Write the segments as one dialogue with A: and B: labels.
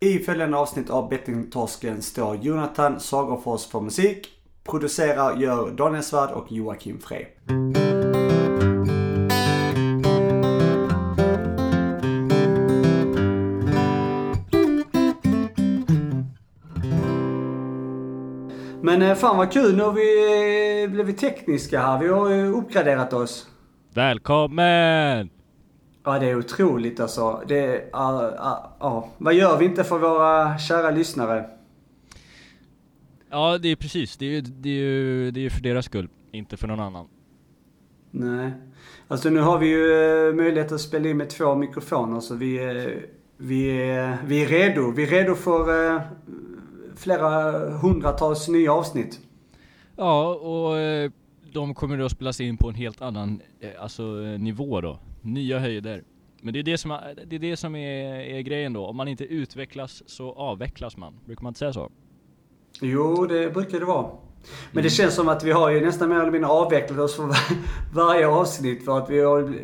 A: I följande avsnitt av Bettingtorsken står Jonathan Sagerfors för musik. Producerar gör Daniel Svärd och Joakim Frey. Men eh, fan vad kul, nu har vi eh, blivit tekniska här. Vi har ju uppgraderat oss.
B: Välkommen!
A: Ja, det är otroligt alltså. Det, ja, ja, ja. Vad gör vi inte för våra kära lyssnare?
B: Ja, det är precis. Det är det är, ju, det är för deras skull, inte för någon annan.
A: Nej. Alltså nu har vi ju eh, möjlighet att spela in med två mikrofoner så vi, är- vi, är, vi är redo. Vi är redo för eh, flera hundratals nya avsnitt.
B: Ja, och eh, de kommer då spelas in på en helt annan eh, alltså, eh, nivå då. Nya höjder. Men det är det som, är, det är, det som är, är grejen då. Om man inte utvecklas så avvecklas man. Brukar man inte säga så?
A: Jo, det brukar det vara. Men det känns som att vi har ju nästan mer eller mindre avvecklat oss för var- varje avsnitt för att vi har...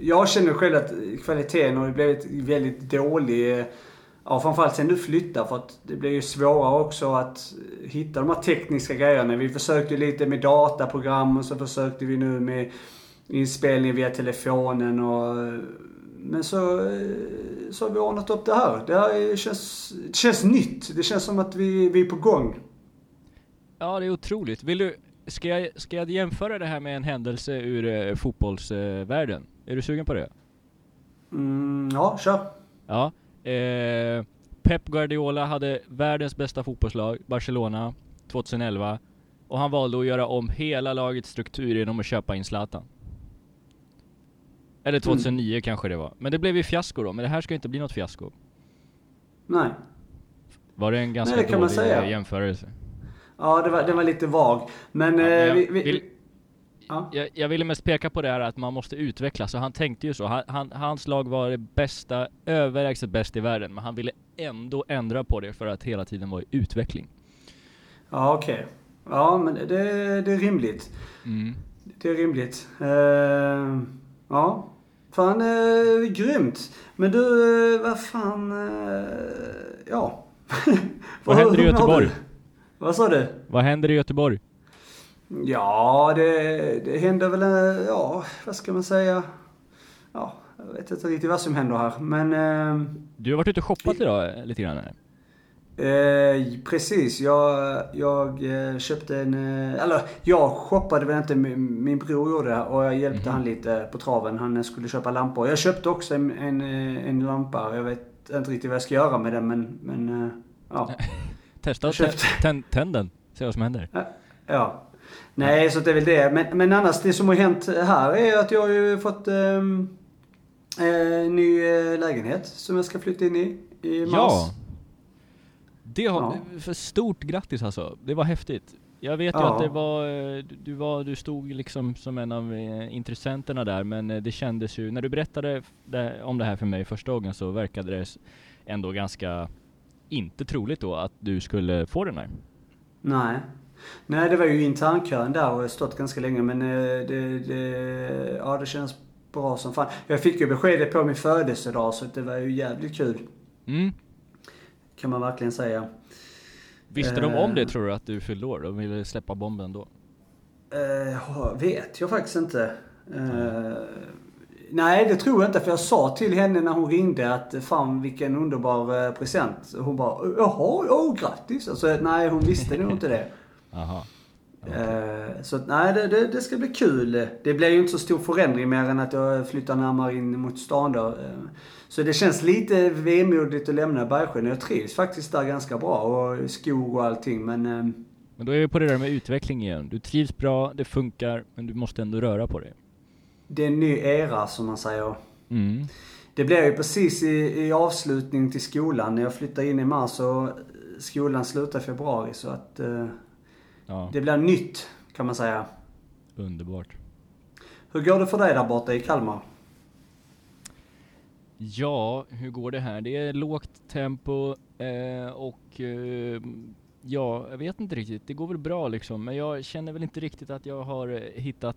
A: Jag känner själv att kvaliteten har blivit väldigt dålig. Ja, framförallt sen du flyttar för att det blir ju svårare också att hitta de här tekniska grejerna. Vi försökte ju lite med dataprogram och så försökte vi nu med inspelning via telefonen och... Men så, så har vi ordnat upp det här. Det här är- känns, det känns nytt. Det känns som att vi, vi är på gång.
B: Ja, det är otroligt. Vill du, ska jag, ska jag jämföra det här med en händelse ur eh, fotbollsvärlden? Är du sugen på det?
A: Mm, ja, kör.
B: Ja. Eh, Pep Guardiola hade världens bästa fotbollslag, Barcelona, 2011. Och han valde att göra om hela lagets struktur genom att köpa in Zlatan. Eller 2009 kanske det var. Men det blev ju fiasko då, men det här ska inte bli något fiasko.
A: Nej.
B: Var det en ganska
A: det kan
B: dålig
A: säga.
B: eh, jämförelse?
A: Ja, det var, det var lite vag. Men
B: Ja,
A: eh,
B: jag
A: vi, vi,
B: vill-
A: ja.
B: Jag, jag ville mest peka på det här att man måste utvecklas, och han tänkte ju så. Han, han, hans lag var det bästa, överlägset bäst i världen, men han ville ändå ändra på det för att hela tiden vara i utveckling.
A: Ja, okej. Ja, men det, det är rimligt.
B: Mm.
A: Det är rimligt. Eh, ja. Fan, eh, grymt. Men du, eh, vad fan... Eh, ja.
B: Vad händer i Göteborg?
A: Vad sa du?
B: Vad händer i Göteborg?
A: Ja, det, det händer väl... eh, Ja, vad ska man säga? Ja, jag vet inte riktigt vad som händer här. Men... Eh,
B: Du har varit ute och shoppat idag eh, lite grann eller?
A: Eh, precis, jag, jag eh, köpte en... Eh, eller jag shoppade väl inte, min, min bror gjorde det och jag hjälpte
B: Mhm.
A: han lite på traven. Han skulle köpa lampor. Jag köpte också en, en, eh, en lampa. Jag vet inte riktigt vad jag ska göra med den men, men ja.
B: Testa att tänd, tänd den, se vad som händer.
A: ja. Nej, så det är väl det. Men, men annars, det som har hänt här är att jag har ju fått ehm, eh, ny lägenhet som jag ska flytta in i, i mars.
B: Ja! Det har,
A: Ja.
B: för stort grattis alltså, det var häftigt. Jag vet ju
A: Ja.
B: att det var, eh, du- var, du stod liksom som en av eh, intressenterna där men eh, det kändes ju, när du berättade det, om det här för mig första gången så verkade det ändå ganska inte troligt då att du skulle få den här.
A: Nej. Nej, det var ju internkön där och jag har stått ganska länge men det, det, ja, det känns bra som fan. Jag fick ju beskedet på min födelsedag så det var ju jävligt kul.
B: Mm.
A: Kan man verkligen säga.
B: Visste de om det
A: Eh.
B: tror du att du fyllde år? De ville släppa bomben då?
A: Uh, vet jag faktiskt inte. Eh, nej, det tror jag inte för jag sa till henne när hon ringde att fan vilken underbar eh, present. Hon bara, jaha, oh, grattis. Alltså, nej, hon visste nog inte det.
B: Aha.
A: Eh, Så nej, det, det, det ska bli kul. Det blir ju inte så stor förändring mer än att jag flyttar närmare in mot stan då. Eh, Så det känns lite vemodigt att lämna Bergsjön. Jag trivs faktiskt där ganska bra och skog och allting men... eh,
B: Men då är vi på det där med utveckling igen. Du trivs bra, det funkar, men du måste ändå röra på dig.
A: Det är en ny era som man säger.
B: Mm.
A: Det blir ju precis i, i avslutning till skolan. När jag flyttar in i mars och skolan slutar i februari så att
B: Ja,
A: det blir nytt kan man säga.
B: underbart.
A: Hur går det för dig där borta i Kalmar?
B: Ja, hur går det här? Det är lågt tempo eh, och eh, ja, jag vet inte riktigt. Det går väl bra liksom, men jag känner väl inte riktigt att jag har hittat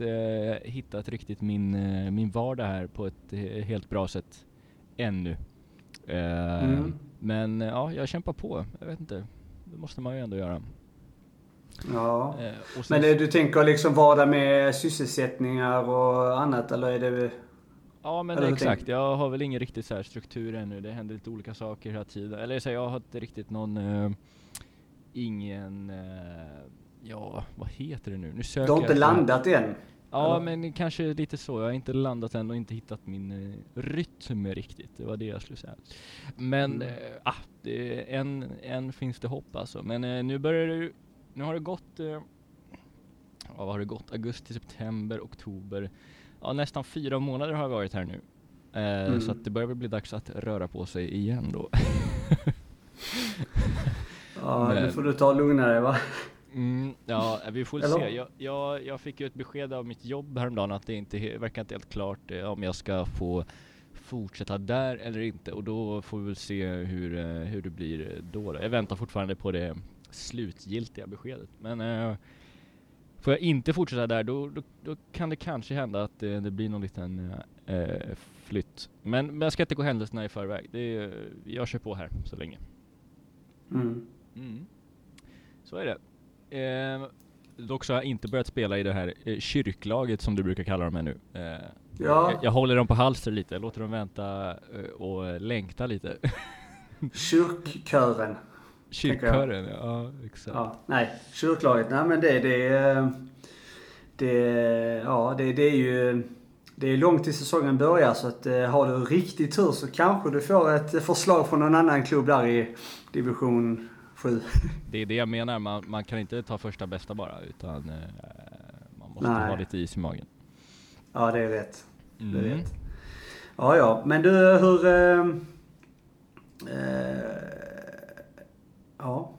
B: eh, hittat riktigt min, eh, min vardag här på ett helt bra sätt ännu. Eh,
A: Mm.
B: Men ja, jag kämpar på. Jag vet inte. Det måste man ju ändå göra.
A: Ja.
B: Eh, sen,
A: Men det, du tänker liksom vardag med sysselsättningar och annat eller är det...
B: ja men
A: hur
B: exakt, jag har väl ingen riktig så här struktur ännu. Det händer lite olika saker hela tiden. Eller så här, jag har inte riktigt någon, eh, ingen, eh, ja vad heter det nu? Nu söker
A: Du har inte
B: jag
A: landat än?
B: Ja
A: Eller?
B: men kanske lite så, jag har inte landat än och inte hittat min eh, rytm riktigt, det var det jag skulle säga. Men,
A: Mm.
B: ah, det, en, en finns det hopp alltså. Men nu börjar det ju- nu har det gått, eh, ja vad har det gått? Augusti, september, oktober. Ja nästan fyra månader har jag varit här nu. Eh,
A: Mm.
B: Så att det börjar väl bli dags att röra på sig igen då.
A: Ja, nu
B: Men-
A: får du ta och lugna dig va?
B: Mm, ja, vi får
A: Eller?
B: se. Jag, jag, jag fick ju ett besked av mitt jobb häromdagen att det inte verkar inte helt klart eh, om jag ska få fortsätta där eller inte och då får vi väl se hur, eh, hur det blir då, då. Jag väntar fortfarande på det slutgiltiga beskedet. Men eh, får jag inte fortsätta där då, då, då kan det kanske hända att det, det blir någon liten eh, flytt. Men, men jag ska inte gå händelserna i förväg. Det, jag kör på här så länge.
A: Mm.
B: Mm. Så är det. Eh, dock så har jag inte börjat spela i det här eh, kyrklaget som du brukar kalla dem ännu. Eh,
A: Ja.
B: jag, jag håller dem på halster lite, låter dem vänta eh, och längta lite.
A: Kyrkkören.
B: Kyrkkören, ja exakt.
A: Ja, nej, kyrklaget. Nej men det, det, är- det, ja, det, det är ju det är långt till säsongen börjar så att eh, har du riktigt tur så kanske du får ett förslag från någon annan klubb där i division 7.
B: Det är det jag menar, man, man kan inte ta första bästa bara utan eh, man måste
A: Nej.
B: ha lite is i magen.
A: Ja, det är rätt. Det är
B: Mm.
A: rätt. Ja, ja. Men du, hur... Eh, eh, ja.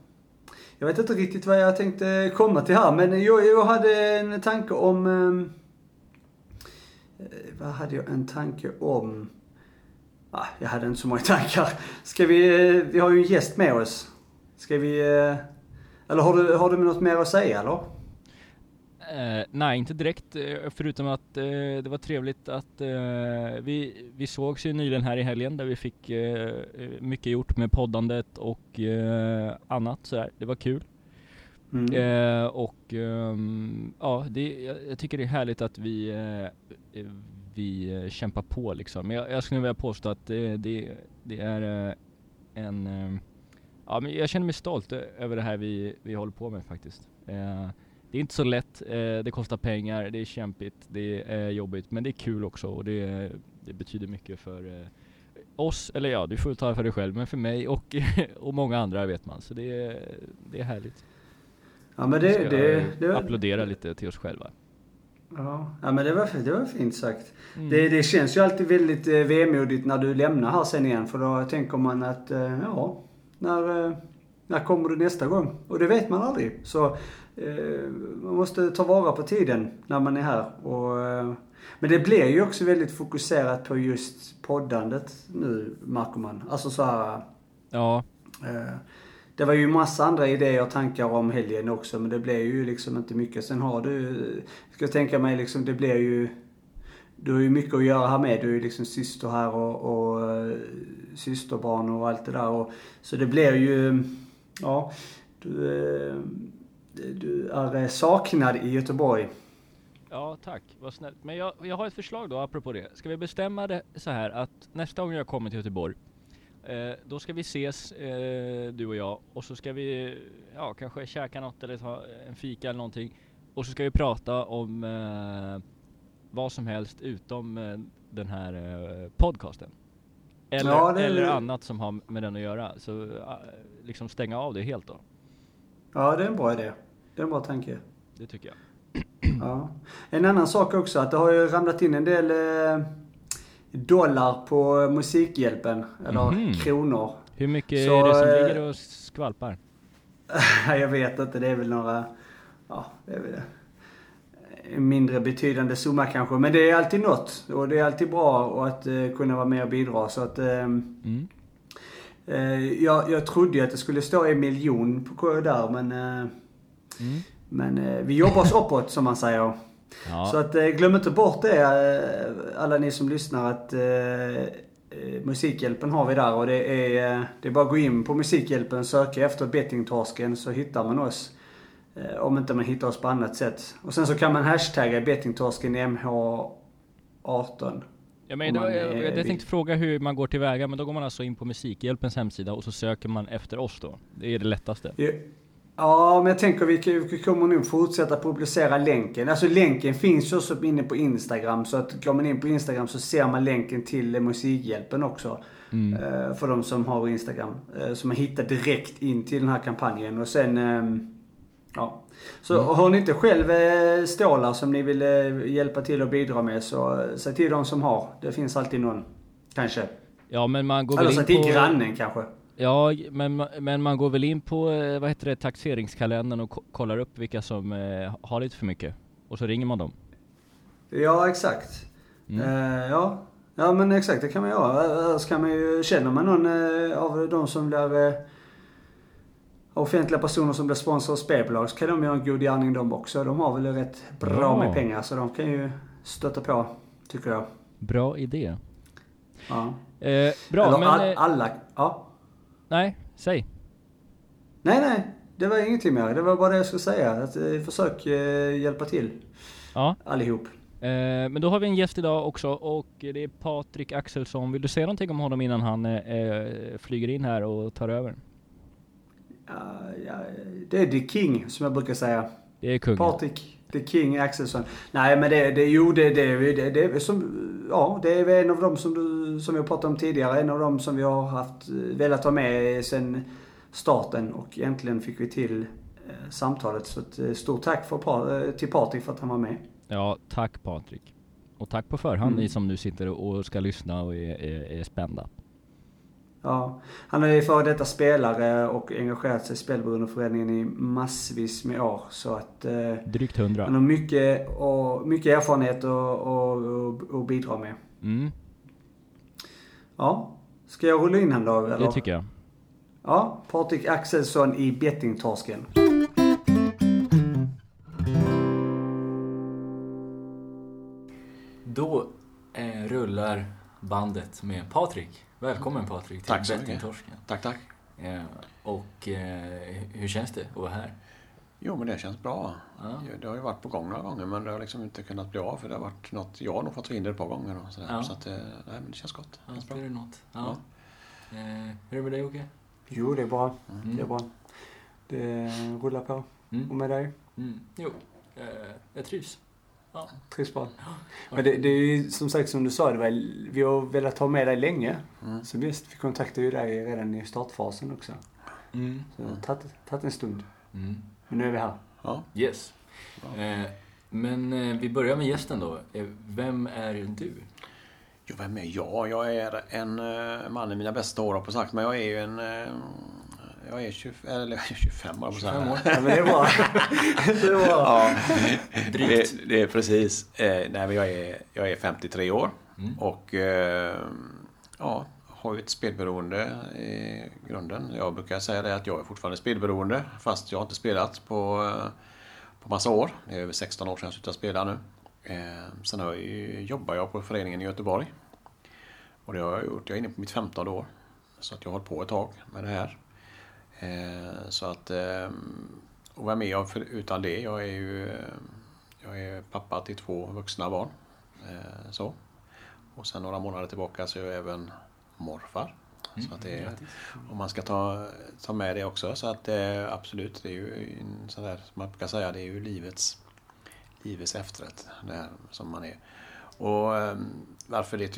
A: Jag vet inte riktigt vad jag tänkte komma till här, men jag, jag hade en tanke om... Ehm, eh, vad hade jag en tanke om? Ah, jag hade inte så många tankar. Ska vi... eh, Vi har ju en gäst med oss. Ska vi... Eh, eller har du, har du något mer att säga, eller?
B: Eh, nej, inte direkt, eh, förutom att eh, det var trevligt att eh, vi, vi sågs ju nyligen här i helgen där vi fick mycket gjort med poddandet och annat sådär. Det var kul.
A: Mm.
B: Eh, och ehm, ja, det, jag, jag tycker det är härligt att vi, eh, vi eh, kämpar på liksom. Men jag, jag skulle vilja påstå att det, det, det är en, ja men jag känner mig stolt över det här vi, vi håller på med faktiskt. Det är inte så lätt, eh, det kostar pengar, det är kämpigt, det är jobbigt, men det är kul också och det, det betyder mycket för eh, oss, eller ja, du får tala för dig själv, men för mig och, och många andra vet man. Så det, är- det är härligt.
A: Ja, men
B: Vi
A: det...
B: ska
A: det, det
B: applådera lite till oss själva.
A: Ja, ja men det var, det var fint sagt.
B: Mm.
A: Det, det känns ju alltid väldigt eh, vemodigt när du lämnar här sen igen. För då tänker man att, eh, ja, när, när kommer du nästa gång? Och det vet man aldrig. Så man måste ta vara på tiden när man är här. Och, eh, men det blir ju också väldigt fokuserat på just poddandet nu, märker man. Alltså så här,
B: Ja,
A: Eh, Det var ju massa andra idéer och tankar om helgen också men det blev ju liksom inte mycket. Sen har du, ska jag tänka mig liksom, det blir ju, du har ju mycket att göra här med. Du är ju liksom syster här och, och eh, systerbarn och allt det där. Och, så det blir ju, ja, du, eh, du är eh, saknad i Göteborg.
B: ja tack, vad snällt. Men jag, jag har ett förslag då apropå det. Ska vi bestämma det så här att nästa gång jag kommer till Göteborg eh, då ska vi ses, eh, du och jag, och så ska vi ja, kanske käka något eller ta en fika eller någonting. Och så ska vi prata om eh, vad som helst utom eh, den här eh, podcasten. Eller,
A: Ja, det-
B: eller annat som har med den att göra. Så liksom stänga av det helt då.
A: Ja, det är en bra idé. Det är en bra tanke.
B: Det tycker jag.
A: Ja. En annan sak också att det har ju ramlat in en del eh, dollar på Musikhjälpen. Eller
B: Mhm.
A: kronor.
B: Hur mycket
A: Så,
B: är det som
A: eh,
B: ligger och skvalpar?
A: jag vet inte, det är väl några... Ja, det är väl en mindre betydande summa kanske. Men det är alltid något. Och det är alltid bra att eh, kunna vara med och bidra. Så att...
B: Mm.
A: jag, jag trodde ju att det skulle stå en miljon på där men...
B: Mm.
A: men eh, vi jobbar oss uppåt som man säger.
B: Ja.
A: Så att eh, glöm inte bort det eh, alla ni som lyssnar att Musikhjälpen har vi där och det är, det är bara att gå in på Musikhjälpen, söka efter bettingtorsken så hittar man oss. Eh, om inte man hittar oss på annat sätt. Och sen så kan man hashtagga bettingtorsken MH18.
B: Ja, men då, jag, jag
A: vild.
B: tänkte fråga hur man går tillväga, men då går man alltså in på Musikhjälpens hemsida och så söker man efter oss då. Det är det lättaste.
A: Ja, Ja, men jag tänker vi, vi kommer nog fortsätta publicera länken. Alltså länken finns ju också inne på Instagram. Så att går man in på Instagram så ser man länken till Musikhjälpen också. Eh, För de som har Instagram. Eh, Så man hittar direkt in till den här kampanjen. Och sen, ehm, ja. Så har ni inte själv eh, stålar som ni vill hjälpa till och bidra med så säg till de som har. Det finns alltid någon. Kanske.
B: Ja, men man går
A: Eller
B: väl
A: säg till
B: på...
A: grannen kanske.
B: Ja, men, men man går väl in på, eh, vad heter det, taxeringskalendern och ko- kollar upp vilka som eh, har lite för mycket. Och så ringer man dem.
A: Ja, exakt. Eh, ja. ja, men exakt det kan man göra. Annars kan man ju, känner man någon eh, av de som blir eh, offentliga personer som blir sponsor av spelbolag så kan de göra en god gärning de också. De har väl rätt bra
B: Ja.
A: med pengar så de kan ju stötta på, tycker jag.
B: Bra idé.
A: Ja.
B: Eh, bra,
A: Eller
B: men...
A: all,
B: eh,
A: alla, ja.
B: Nej, säg.
A: Nej, nej. Det var ingenting mer. Det var bara det jag skulle säga. Att, eh, försök eh, hjälpa till
B: Ja,
A: allihop.
B: eh, men då har vi en gäst idag också och det är Patrik Axelsson. Vill du säga någonting om honom innan han eh, eh, flyger in här och tar över?
A: Ja, ja, det är The King som jag brukar säga.
B: Det är kungen.
A: Patrik The King Axelsson. Nej men det, det jo det, det, det, det som, ja det är en av dem som du, som vi har pratat om tidigare. En av dem som vi har haft, eh, velat ha med sen starten och äntligen fick vi till eh, samtalet. Så ett eh, stort tack för, till Patrik för att han var med.
B: Ja, tack Patrik. Och tack på förhand
A: Mm.
B: ni som nu sitter och ska lyssna och är, är, är spända.
A: Ja, han är ju före detta spelare och engagerat sig i Spelberoendeföreningen i massvis med år. Så att eh,
B: Drygt
A: han
B: hundra.
A: har mycket, och, mycket erfarenhet att bidra med.
B: Mm,
A: Ja, ska jag rulla in han då? Eller?
B: det tycker jag.
A: Ja, Patrik Axelsson i Bettingtorsken.
C: Bandet med Patrik. Välkommen Patrik till
D: Tack.
C: Bettingtorsken.
D: Tack, tack.
C: Eh, och eh, hur känns det att vara här?
D: Jo, men det känns bra.
C: Ja.
D: Det har ju varit på gång några gånger, men det har liksom inte kunnat bli av för det har varit något, jag har nog fått förhinder ett par gånger. Och sådär.
C: Ja.
D: Så att, eh, nej, men det känns gott. Det
C: Ja,
D: känns bra.
C: det något? Ja. Eh, hur är det med dig Jocke?
A: Jo, det är bra.
C: Mm.
A: Det är bra. Det rullar på.
C: Mm.
A: Och med dig?
C: Mm. Jo, eh, jag trivs. Ja.
A: Trivs bra. Men det, det är ju som sagt som du sa, det var, vi har velat ha med dig länge.
D: Mm.
A: Så visst, vi kontaktade ju dig redan i startfasen också.
C: Mm.
A: Så det har tagit, en stund.
C: Mm.
A: Men nu är vi här.
D: Ja.
C: Yes. Eh, men eh, vi börjar med gästen då. Eh, vem är du?
D: Jo, vem är jag? Jag är en uh, man i mina bästa år, på sagt, men jag är ju en... jag är 20, eller 25 år, på
C: 25 år.
A: Ja, men det är bra. det är bra.
D: Ja,
C: Drygt.
D: det, det är precis. Eh, nej, men jag är, jag är 53 år
C: Mm.
D: och eh, ja, har ju ett spelberoende i grunden. Jag brukar säga det att jag är fortfarande spelberoende fast jag har inte spelat på, eh, på massa år. Det är över 16 år sedan jag slutade spela nu. Eh, sen har jag jobbar jag på föreningen i Göteborg. Och det har jag gjort. Jag är inne på mitt 15 år. Så att jag har hållit på ett tag med det här. Eh, så att... Och vem är jag för, utan det? Jag är ju... eh, Jag är pappa till två vuxna barn. Eh, så. Och sen några månader tillbaka så är jag även morfar. Så att det om man ska ta, ta med det också. Så att absolut, det är ju en sån där, som man brukar säga, det är ju livets, livets efterrätt. Det här som man är. Och eh, varför, det,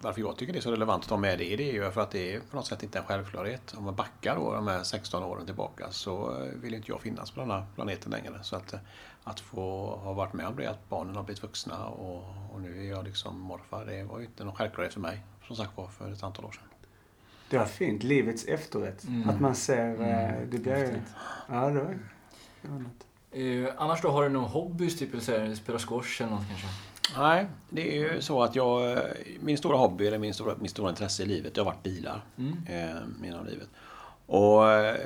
D: varför jag tycker det är så relevant att ta med det, det är ju för att det är på något sätt inte en självklarhet. Om man backar då de här 16 åren tillbaka så eh, vill inte jag finnas på den här planeten längre. Så att, eh, att få ha varit med om det, att barnen har blivit vuxna och, och nu är jag liksom morfar, det var ju inte någon självklarhet för mig. Som sagt var för ett antal år sedan.
A: Det var fint. Livets efterrätt.
C: Mm.
A: Att man ser... eh,
C: Mm,
A: Det blir ju... Ja, det var, det var något.
C: Eh, annars då, har du någon hobbys? Typ eller så här, spela squash eller något kanske?
D: Nej, det är ju så att jag... Min stora hobby, eller min stora, min stora intresse i livet, det har varit bilar.
C: Mm.
D: Eh, genom livet. Och eh,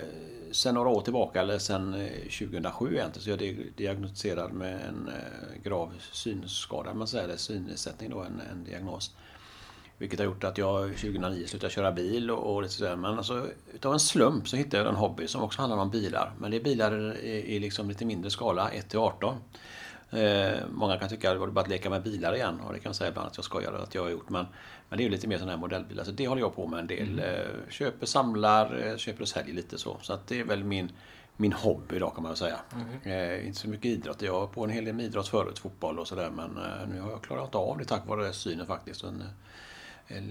D: sen några år tillbaka, eller sen eh, 2007 egentligen, så är jag di- diagnostiserad med en eh, grav synskada, man säger det, synnedsättning då, en, en diagnos. Vilket har gjort att jag 2009 slutade köra bil och, och lite sådär. Men alltså, utav en slump så hittade jag en hobby som också handlar om bilar. Men det är bilar i, i liksom lite mindre skala, 1 till 18. Eh, många kan tycka att det var bara att leka med bilar igen och det kan jag säga ibland att jag skojar att jag har gjort. Men, men det är ju lite mer sådana här modellbilar. Så det håller jag på med en del. Eh, köper, samlar, eh, köper och säljer lite så. Så att det är väl min, min hobby idag kan man väl säga. Eh, inte så mycket idrott. Jag var på en hel del med idrott förut, fotboll och sådär. Men eh, nu har jag klarat av det tack vare synen faktiskt. Men, eh,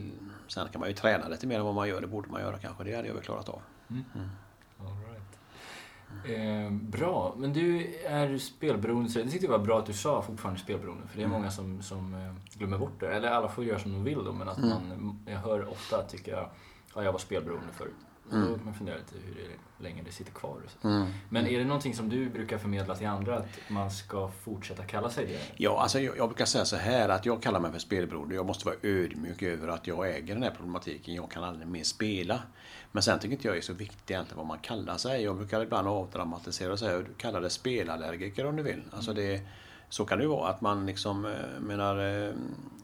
D: sen kan man ju träna lite mer än vad man gör. Det borde man göra kanske. Det hade jag väl klarat av.
C: All right. Eh, bra, men du är spelberoende. Så det tyckte jag var bra att du sa fortfarande spelberoende. För det är många som, som eh, glömmer bort det. Eller alla får göra som de vill då. Men att man, jag hör ofta att tycka ja, jag var spelberoende förut. Och Då kan man fundera lite hur det, länge det sitter kvar. Så. Men är det någonting som du brukar förmedla till andra? Att man ska fortsätta kalla sig det?
D: Ja, alltså jag, jag brukar säga så här att jag kallar mig för spelberoende. Jag måste vara ödmjuk över att jag äger den här problematiken. Jag kan aldrig mer spela. Men sen tycker inte jag är så viktigt egentligen vad man kallar sig. Jag brukar ibland avdramatisera och säga du kallar det spelallergiker om du vill. Alltså det, så kan det ju vara att man liksom, eh, menar, eh,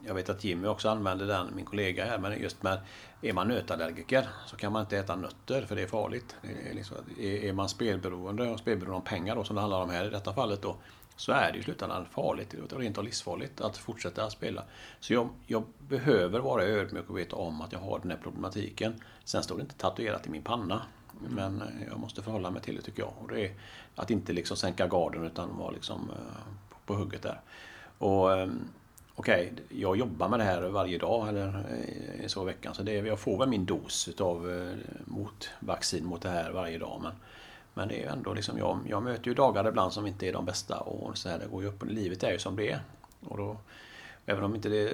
D: jag vet att Jimmy också använder den, min kollega här, men just med, är man nötallergiker så kan man inte äta nötter för det är farligt. Det är, liksom, är man spelberoende, och spelberoende om pengar då som det handlar om här i detta fallet då, så är det i slutändan farligt, rent av livsfarligt att fortsätta spela. Så jag, jag behöver vara ödmjuk och veta om att jag har den här problematiken. Sen står det inte tatuerat i min panna. Men jag måste förhålla mig till det tycker jag. Och det är att inte liksom sänka garden utan vara liksom eh, på, hugget där. Och Okej, Okej, jag jobbar med det här varje dag eller eh, så i veckan. Så det, jag får väl min dos utav eh, mot vaccin mot det här varje dag. Men, men det är ju ändå liksom, jag, jag möter ju dagar ibland som inte är de bästa och så här, det går ju upp. Livet är ju som det är. Och då, även om inte det,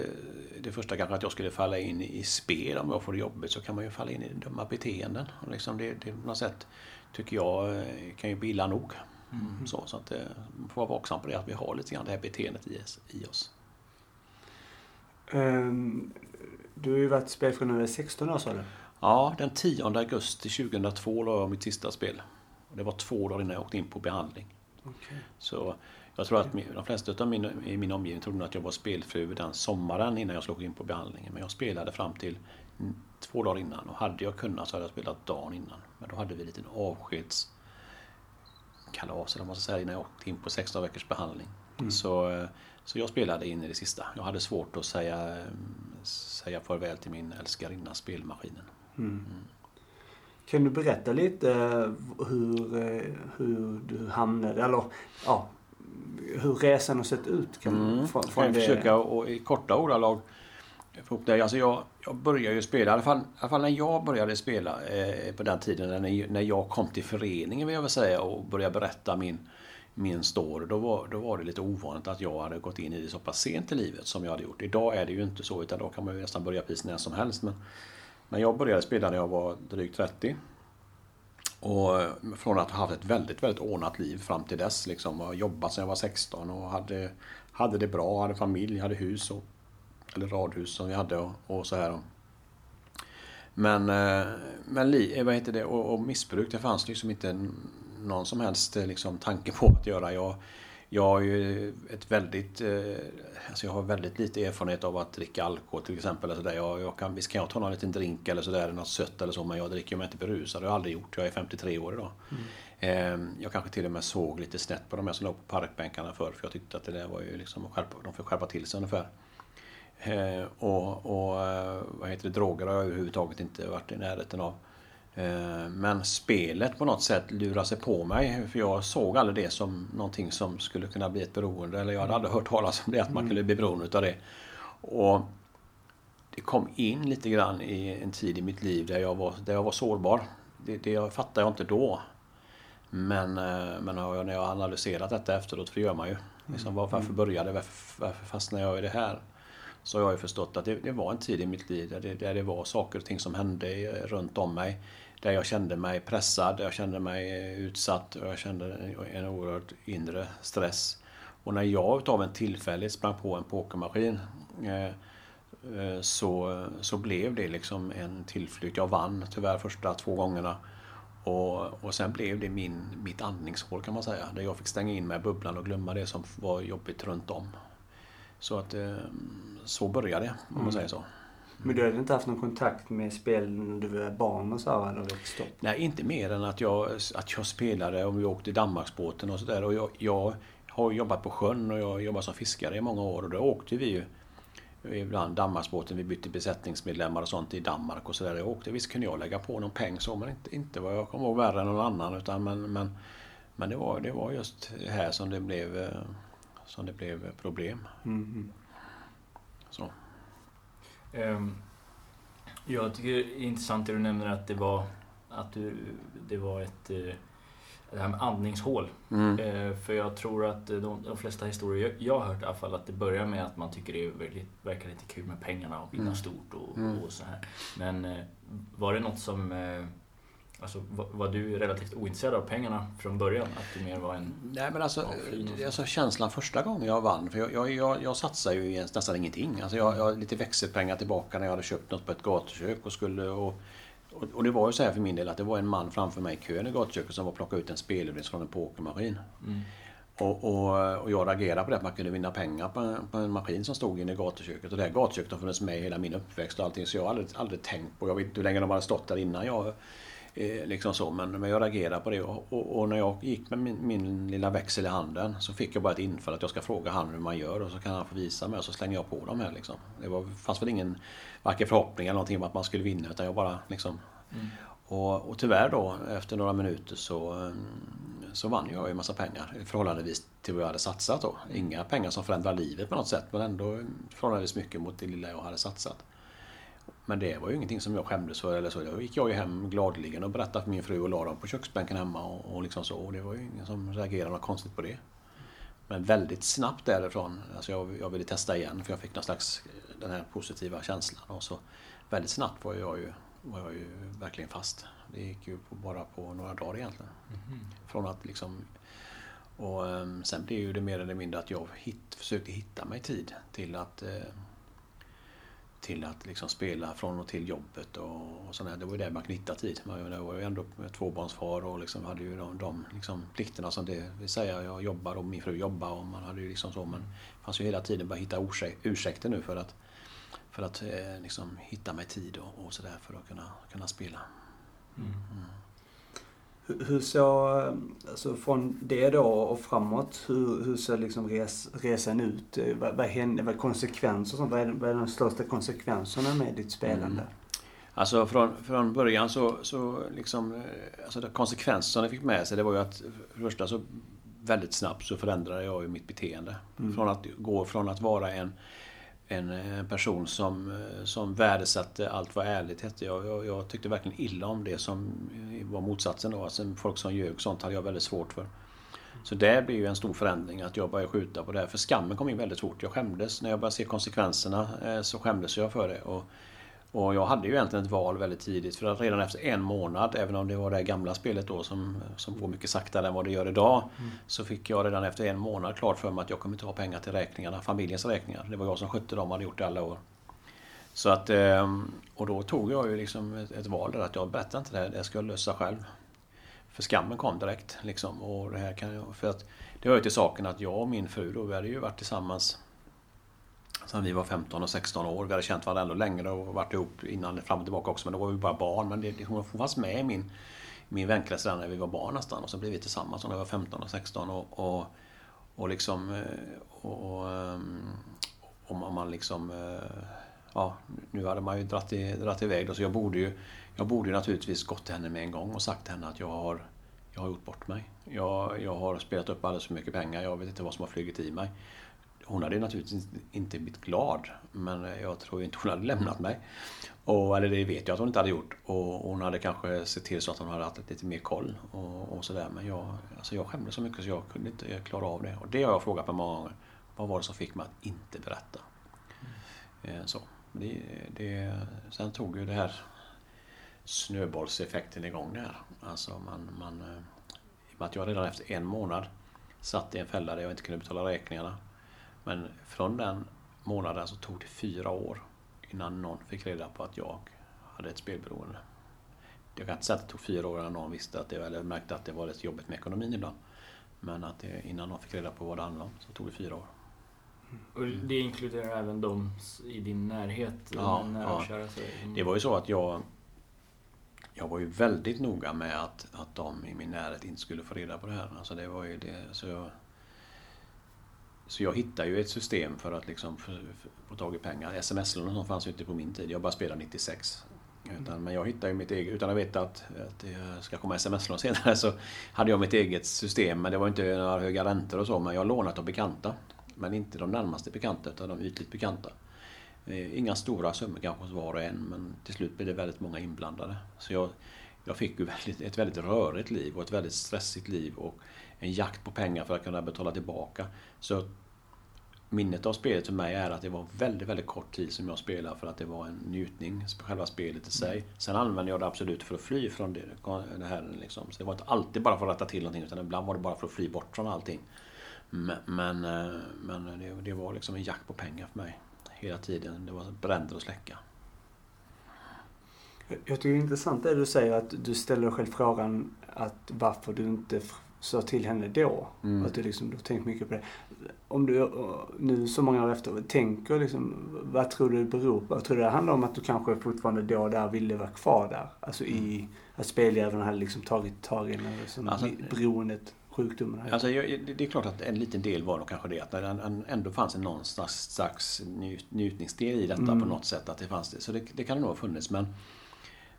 D: det första kanske att jag skulle falla in i spel om jag får det jobbigt så kan man ju falla in i dumma beteenden. Och liksom det, det på något sätt tycker jag eh, kan ju bli illa nog. Så, så att eh, man får vara vaksam på det att vi har lite grann det här beteendet i, oss- i oss.
A: Ehm, du har ju varit spelfri nu i 16 år sa du?
D: Ja, den 10 augusti 2002 la jag mitt sista spel. Det var två dagar innan jag åkte in på behandling.
A: Okej.
D: Så jag tror att de flesta av min, i min omgivning trodde att jag var spelfri den sommaren innan jag åka in på behandlingen. Men jag spelade fram till mm, två dagar innan och hade jag kunnat så hade jag spelat dagen innan. Men då hade vi en liten avskeds kalas, eller vad man ska säga, innan jag åkte in på 16 veckors behandling. Så, eh, så jag spelade in i det sista. Jag hade svårt att säga, eh, säga farväl till min älskarinna spelmaskinen.
A: Kan du berätta lite eh, hur, eh, hur du hamnade, eller ja, hur resan har sett ut? Kan,
D: Mm.
A: från,
D: Jag
A: från
D: kan
A: det-
D: försöka och i korta ordalag få ihop det. Alltså jag, jag började ju spela, i alla, fall, i alla fall när jag började spela eh, på den tiden när, när jag kom till föreningen vill jag väl säga och började berätta min, min story. Då var, då var det lite ovanligt att jag hade gått in i det så pass sent i livet som jag hade gjort. Idag är det ju inte så utan då kan man ju nästan börja precis när som helst. Men när jag började spela när jag var drygt 30 och från att ha haft ett väldigt, väldigt ordnat liv fram till dess. Liksom, och jobbat sedan jag var 16 och hade, hade det bra, hade familj, hade hus. Och, eller radhus som vi hade och, och så här. Men, eh, men li, eh, vad heter det, och, och missbruk, det fanns liksom inte någon som helst eh, liksom, tanke på att göra. Jag, jag har ju ett väldigt, eh, alltså jag har väldigt lite erfarenhet av att dricka alkohol till exempel. Eller så där. Jag, jag kan, visst kan jag ta någon liten drink eller sådär, något sött eller så, men jag dricker mig inte berusad. Det har jag aldrig gjort. Jag är 53 år idag. Eh, jag kanske till och med såg lite snett på de här som låg på parkbänkarna förr, för jag tyckte att det där var ju liksom att skärpa, de får skärpa till sig ungefär. Eh, och och eh, vad heter det, droger har jag överhuvudtaget inte varit i närheten av. Eh, men spelet på något sätt lurade sig på mig för jag såg aldrig det som någonting som skulle kunna bli ett beroende. Eller jag hade aldrig hört talas om det, att man kunde bli beroende utav det. Och det kom in lite grann i en tid i mitt liv där jag var, där jag var sårbar. Det, det fattade jag inte då. Men, eh, men jag- när jag har analyserat detta efteråt, för det gör man ju. Liksom, var- varför började varför, varför fastnade jag i det här? Så har jag förstått att det, det var en tid i mitt liv där det, där det var saker och ting som hände eh, runt om mig. Där jag kände mig pressad, jag kände mig utsatt och jag kände en, oerhörd inre stress. Och när jag utav en tillfällighet sprang på en pokermaskin eh, eh, så, så blev det liksom en tillflykt. Jag vann tyvärr första två gångerna. Och, och sen blev det min, mitt andningshål kan man säga. Där jag fick stänga in mig i bubblan och glömma det som var jobbigt runt om. Så att eh, så började det, om man säger så.
A: Men du hade inte haft någon kontakt med spel när du var barn och så här, eller upp?
D: Nej, inte mer än att jag, att jag spelade och vi åkte Danmarksbåten och sådär. Och jag, jag har jobbat på sjön och jag jobbat som fiskare i många år och då åkte vi ju ibland Danmarksbåten, vi bytte besättningsmedlemmar och sånt i Danmark och sådär. Jag åkte, visst kunde jag lägga på någon peng så, men inte, inte vad jag kommer ihåg värre än någon annan. Utan, men, men, men det, var, det var just här som det blev, eh, som det blev problem.
A: Mm.
D: Så.
C: Ehm, jag tycker det är intressant det du nämner att det var, att du, det var ett eh, det här med andningshål.
D: Mm.
C: Eh, för jag tror att de, de flesta historier jag, har hört i alla fall att det börjar med att man tycker det är väldigt, verkar lite kul med pengarna och vinna
D: Mm.
C: stort och,
D: Mm.
C: och så här. Men eh, var det något som eh, Alltså, var, var du relativt ointresserad av pengarna från början? Att du mer var en...
D: Nej men alltså, alltså känslan första gången jag vann, för jag, jag, jag, jag satsade ju nästan ingenting. Alltså jag, jag lite växelpengar tillbaka när jag hade köpt något på ett gatukök och skulle och, och, och det var ju så här för min del att det var en man framför mig i kön i gatuköket som var och plockade ut en spelvinst från en pokermaskin.
C: Mm.
D: Och, och, och jag reagerade på det att man kunde vinna pengar på, en- på en maskin som stod inne i gatuköket. Och det här gatuköket har funnits med hela min uppväxt och allting så jag har aldrig, aldrig tänkt på, jag vet inte hur länge de hade stått där innan jag eh, liksom så, men, men jag reagerade på det och, och, och när jag gick med min, min lilla växel i handen så fick jag bara ett infall att jag ska fråga han hur man gör och så kan han få visa mig och så slänger jag på dem här liksom. Det var, fanns väl ingen varken förhoppning eller någonting om att man skulle vinna utan jag bara liksom
C: Mm.
D: och, och tyvärr då, efter några minuter så, så vann jag ju en massa pengar förhållandevis till vad jag hade satsat då. Inga pengar som förändrade livet på något sätt men ändå förhållandevis mycket mot det lilla jag hade satsat. Men det var ju ingenting som jag skämdes för eller så. Då gick jag ju hem gladeligen och berättade för min fru och la dem på köksbänken hemma och, och liksom så. Och det var ju ingen som reagerade något konstigt på det. Men väldigt snabbt därifrån, alltså jag, jag ville testa igen för jag fick någon slags den här positiva känslan. Och så väldigt snabbt var jag ju, var jag ju verkligen fast. Det gick ju på, bara på några dagar egentligen. Från att liksom... Och ehm, sen blev ju det mer eller mindre att jag hit, försökte hitta mig tid till att eh, till att liksom spela från och till jobbet och, och sådär. Det var ju där man hitta tid. Man jag var ju ändå tvåbarnsfar och liksom hade ju de, de liksom plikterna som det vill säga. Jag jobbar och min fru jobbar och man hade ju liksom så. Men det fanns ju hela tiden bara hitta ursäk, ursäkter nu för att, för att eh, liksom hitta mig tid och, och sådär för att kunna, kunna spela.
C: Mm.
A: Hur, hur så, alltså från det då och framåt, hur, hur ser liksom res, resan ut? Vad, vad hände, vad konsekvenser sånt? Vad är, vad är de största konsekvenserna med ditt spelande?
D: Mm. Alltså från, från början så, så liksom, eh, alltså de konsekvenser som det fick med sig det var ju att för det första så väldigt snabbt så förändrade jag ju mitt beteende.
A: Mm.
D: Från att gå från att vara en, en eh, person som, eh, som värdesatte allt vad ärligt hette. Jag, jag, jag tyckte verkligen illa om det som eh, var motsatsen då. Alltså folk som ljög och sånt hade jag väldigt svårt för. Så det blev ju en stor förändring att jag började skjuta på det. här. För skammen kom in väldigt fort. Jag skämdes. När jag började se konsekvenserna så skämdes jag för det. Och, och jag hade ju egentligen ett val väldigt tidigt. För att redan efter en månad, även om det var det gamla spelet då som, som går mycket saktare än vad det gör idag. Så fick jag redan efter en månad klart för mig att jag kommer inte ha pengar till räkningarna, familjens räkningar. Det var jag som skötte dem och hade gjort det alla år. Så att, ehm, och då tog jag ju liksom ett, ett val där att jag berättar inte det här, det ska jag lösa själv. För skammen kom direkt. Liksom, och det här kan jag, för att det hör ju till saken att jag och min fru då, vi hade ju varit tillsammans Sen vi var 15 och 16 år. Vi hade känt varandra ändå längre och varit ihop innan fram och tillbaka också. Men då var vi bara barn. Men det, det, hon fanns med i min, min vänkrets redan när vi var barn nästan. Och så blev vi tillsammans när vi var 15 och 16. Och, och, och liksom... Eh, och, och, eh, och man- liksom... Eh, ja, nu hade man ju dratt, i, dratt iväg då, så jag borde ju... Jag borde ju naturligtvis gått till henne med en gång och sagt till henne att jag har... Jag har gjort bort mig. Jag, jag har spelat upp alldeles för mycket pengar. Jag vet inte vad som har flugit i mig. Hon hade naturligtvis inte blivit glad, men jag tror inte hon hade lämnat mig. Och, eller det vet jag att hon inte hade gjort. Och hon hade kanske sett till så att hon hade haft lite mer koll och, och sådär. Men jag, alltså jag skämdes så mycket så jag kunde inte klara av det. Och det har jag frågat mig många gånger. Vad var det som fick mig att inte berätta? Mm. Så. Det, det, sen tog ju det här snöbollseffekten igång där. Alltså man, man, eh, I och med att jag redan efter en månad satt i en fälla där jag inte kunde betala räkningarna. Men från den månaden så tog det fyra år innan någon fick reda på att jag hade ett spelberoende. Jag kan inte säga att det tog fyra år innan någon visste att det, eller märkte att det var lite jobbigt med ekonomin ibland. Men att det, innan någon fick reda på vad det handlade om så tog det fyra år.
C: Och det inkluderar även de i din närhet?
D: Ja, ja. Det var ju så att jag jag var ju väldigt noga med att, att de i min närhet inte skulle få reda på det här. Alltså det var ju det, så, jag, så jag hittade ju ett system för att liksom få, tag i pengar. Sms-lån och sånt fanns ju inte på min tid. Jag bara spelade 96. Utan, men jag hittade ju mitt eget, utan att veta att, att det ska komma sms-lån senare, så hade jag mitt eget system. Men det var inte några höga räntor och så, men jag lånat av bekanta. Men inte de närmaste bekanta, utan de ytligt bekanta. Eh, Inga stora summor kanske hos var och en, men till slut blev det väldigt många inblandade. Så jag, jag fick ju väldigt, ett väldigt rörigt liv och ett väldigt stressigt liv och en jakt på pengar för att kunna betala tillbaka. Så minnet av spelet för mig är att det var väldigt, väldigt kort tid som jag spelade för att det var en njutning, själva spelet i sig. Sen använde jag det absolut för att fly från det, det här. Liksom. Så det var inte alltid bara för att rätta till någonting utan ibland var det bara för att fly bort från allting. Men, men, eh, men det, det var liksom en jakt på pengar för mig hela tiden. Det var bränder och släcka.
A: Jag tycker det är intressant det du säger att du ställer dig själv frågan att varför du inte sa till henne då.
D: Mm.
A: Att du liksom, du har tänkt mycket på det. Om du eh, nu så många år efter tänker liksom, vad tror du det beror på? Jag tror det handlar om att du kanske fortfarande då och där ville vara kvar där. Alltså i, att speldjävulen hade liksom tagit tag i den, eller som
D: Alltså-
A: beroendet, sjukdomen.
D: Alltså, det är klart att en liten del var nog kanske det att det ändå fanns en någon slags, slags njut- njutningsdel i detta
A: Mm.
D: på något sätt. Att det fanns det. Så det, det kan det nog ha funnits. Men,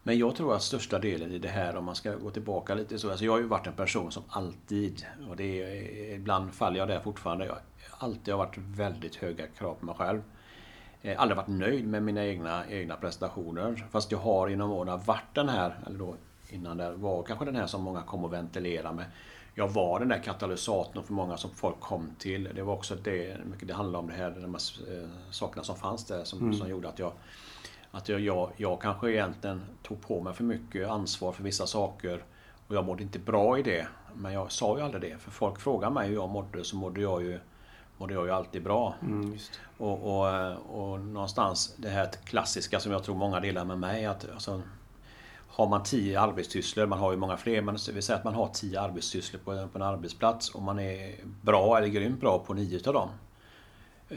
D: men jag tror att största delen i det här, om man ska gå tillbaka lite så. Alltså jag har ju varit en person som alltid, och det är, ibland faller jag där fortfarande. Jag alltid har varit väldigt höga krav på mig själv. Eh, aldrig varit nöjd med mina egna, egna prestationer. Fast jag har inom åren varit den här, eller då innan där, var kanske den här som många kom och ventilera med. Jag var den där katalysatorn för många som folk kom till. Det var också det, mycket det handlade om det här, de här eh, sakerna som fanns där som,
A: Mm.
D: som gjorde att jag att jag, jag, jag kanske egentligen tog på mig för mycket ansvar för vissa saker och jag mådde inte bra i det. Men jag sa ju aldrig det. För folk frågar mig hur jag mådde så mådde jag ju, mådde jag ju alltid bra.
A: Mm.
D: Och, och, och någonstans det här klassiska som jag tror många delar med mig. Att, alltså, har man tio arbetssysslor, man har ju många fler, men vi säger att man har tio arbetssysslor på, en- på en arbetsplats och man är bra eller grymt bra på nio utav dem.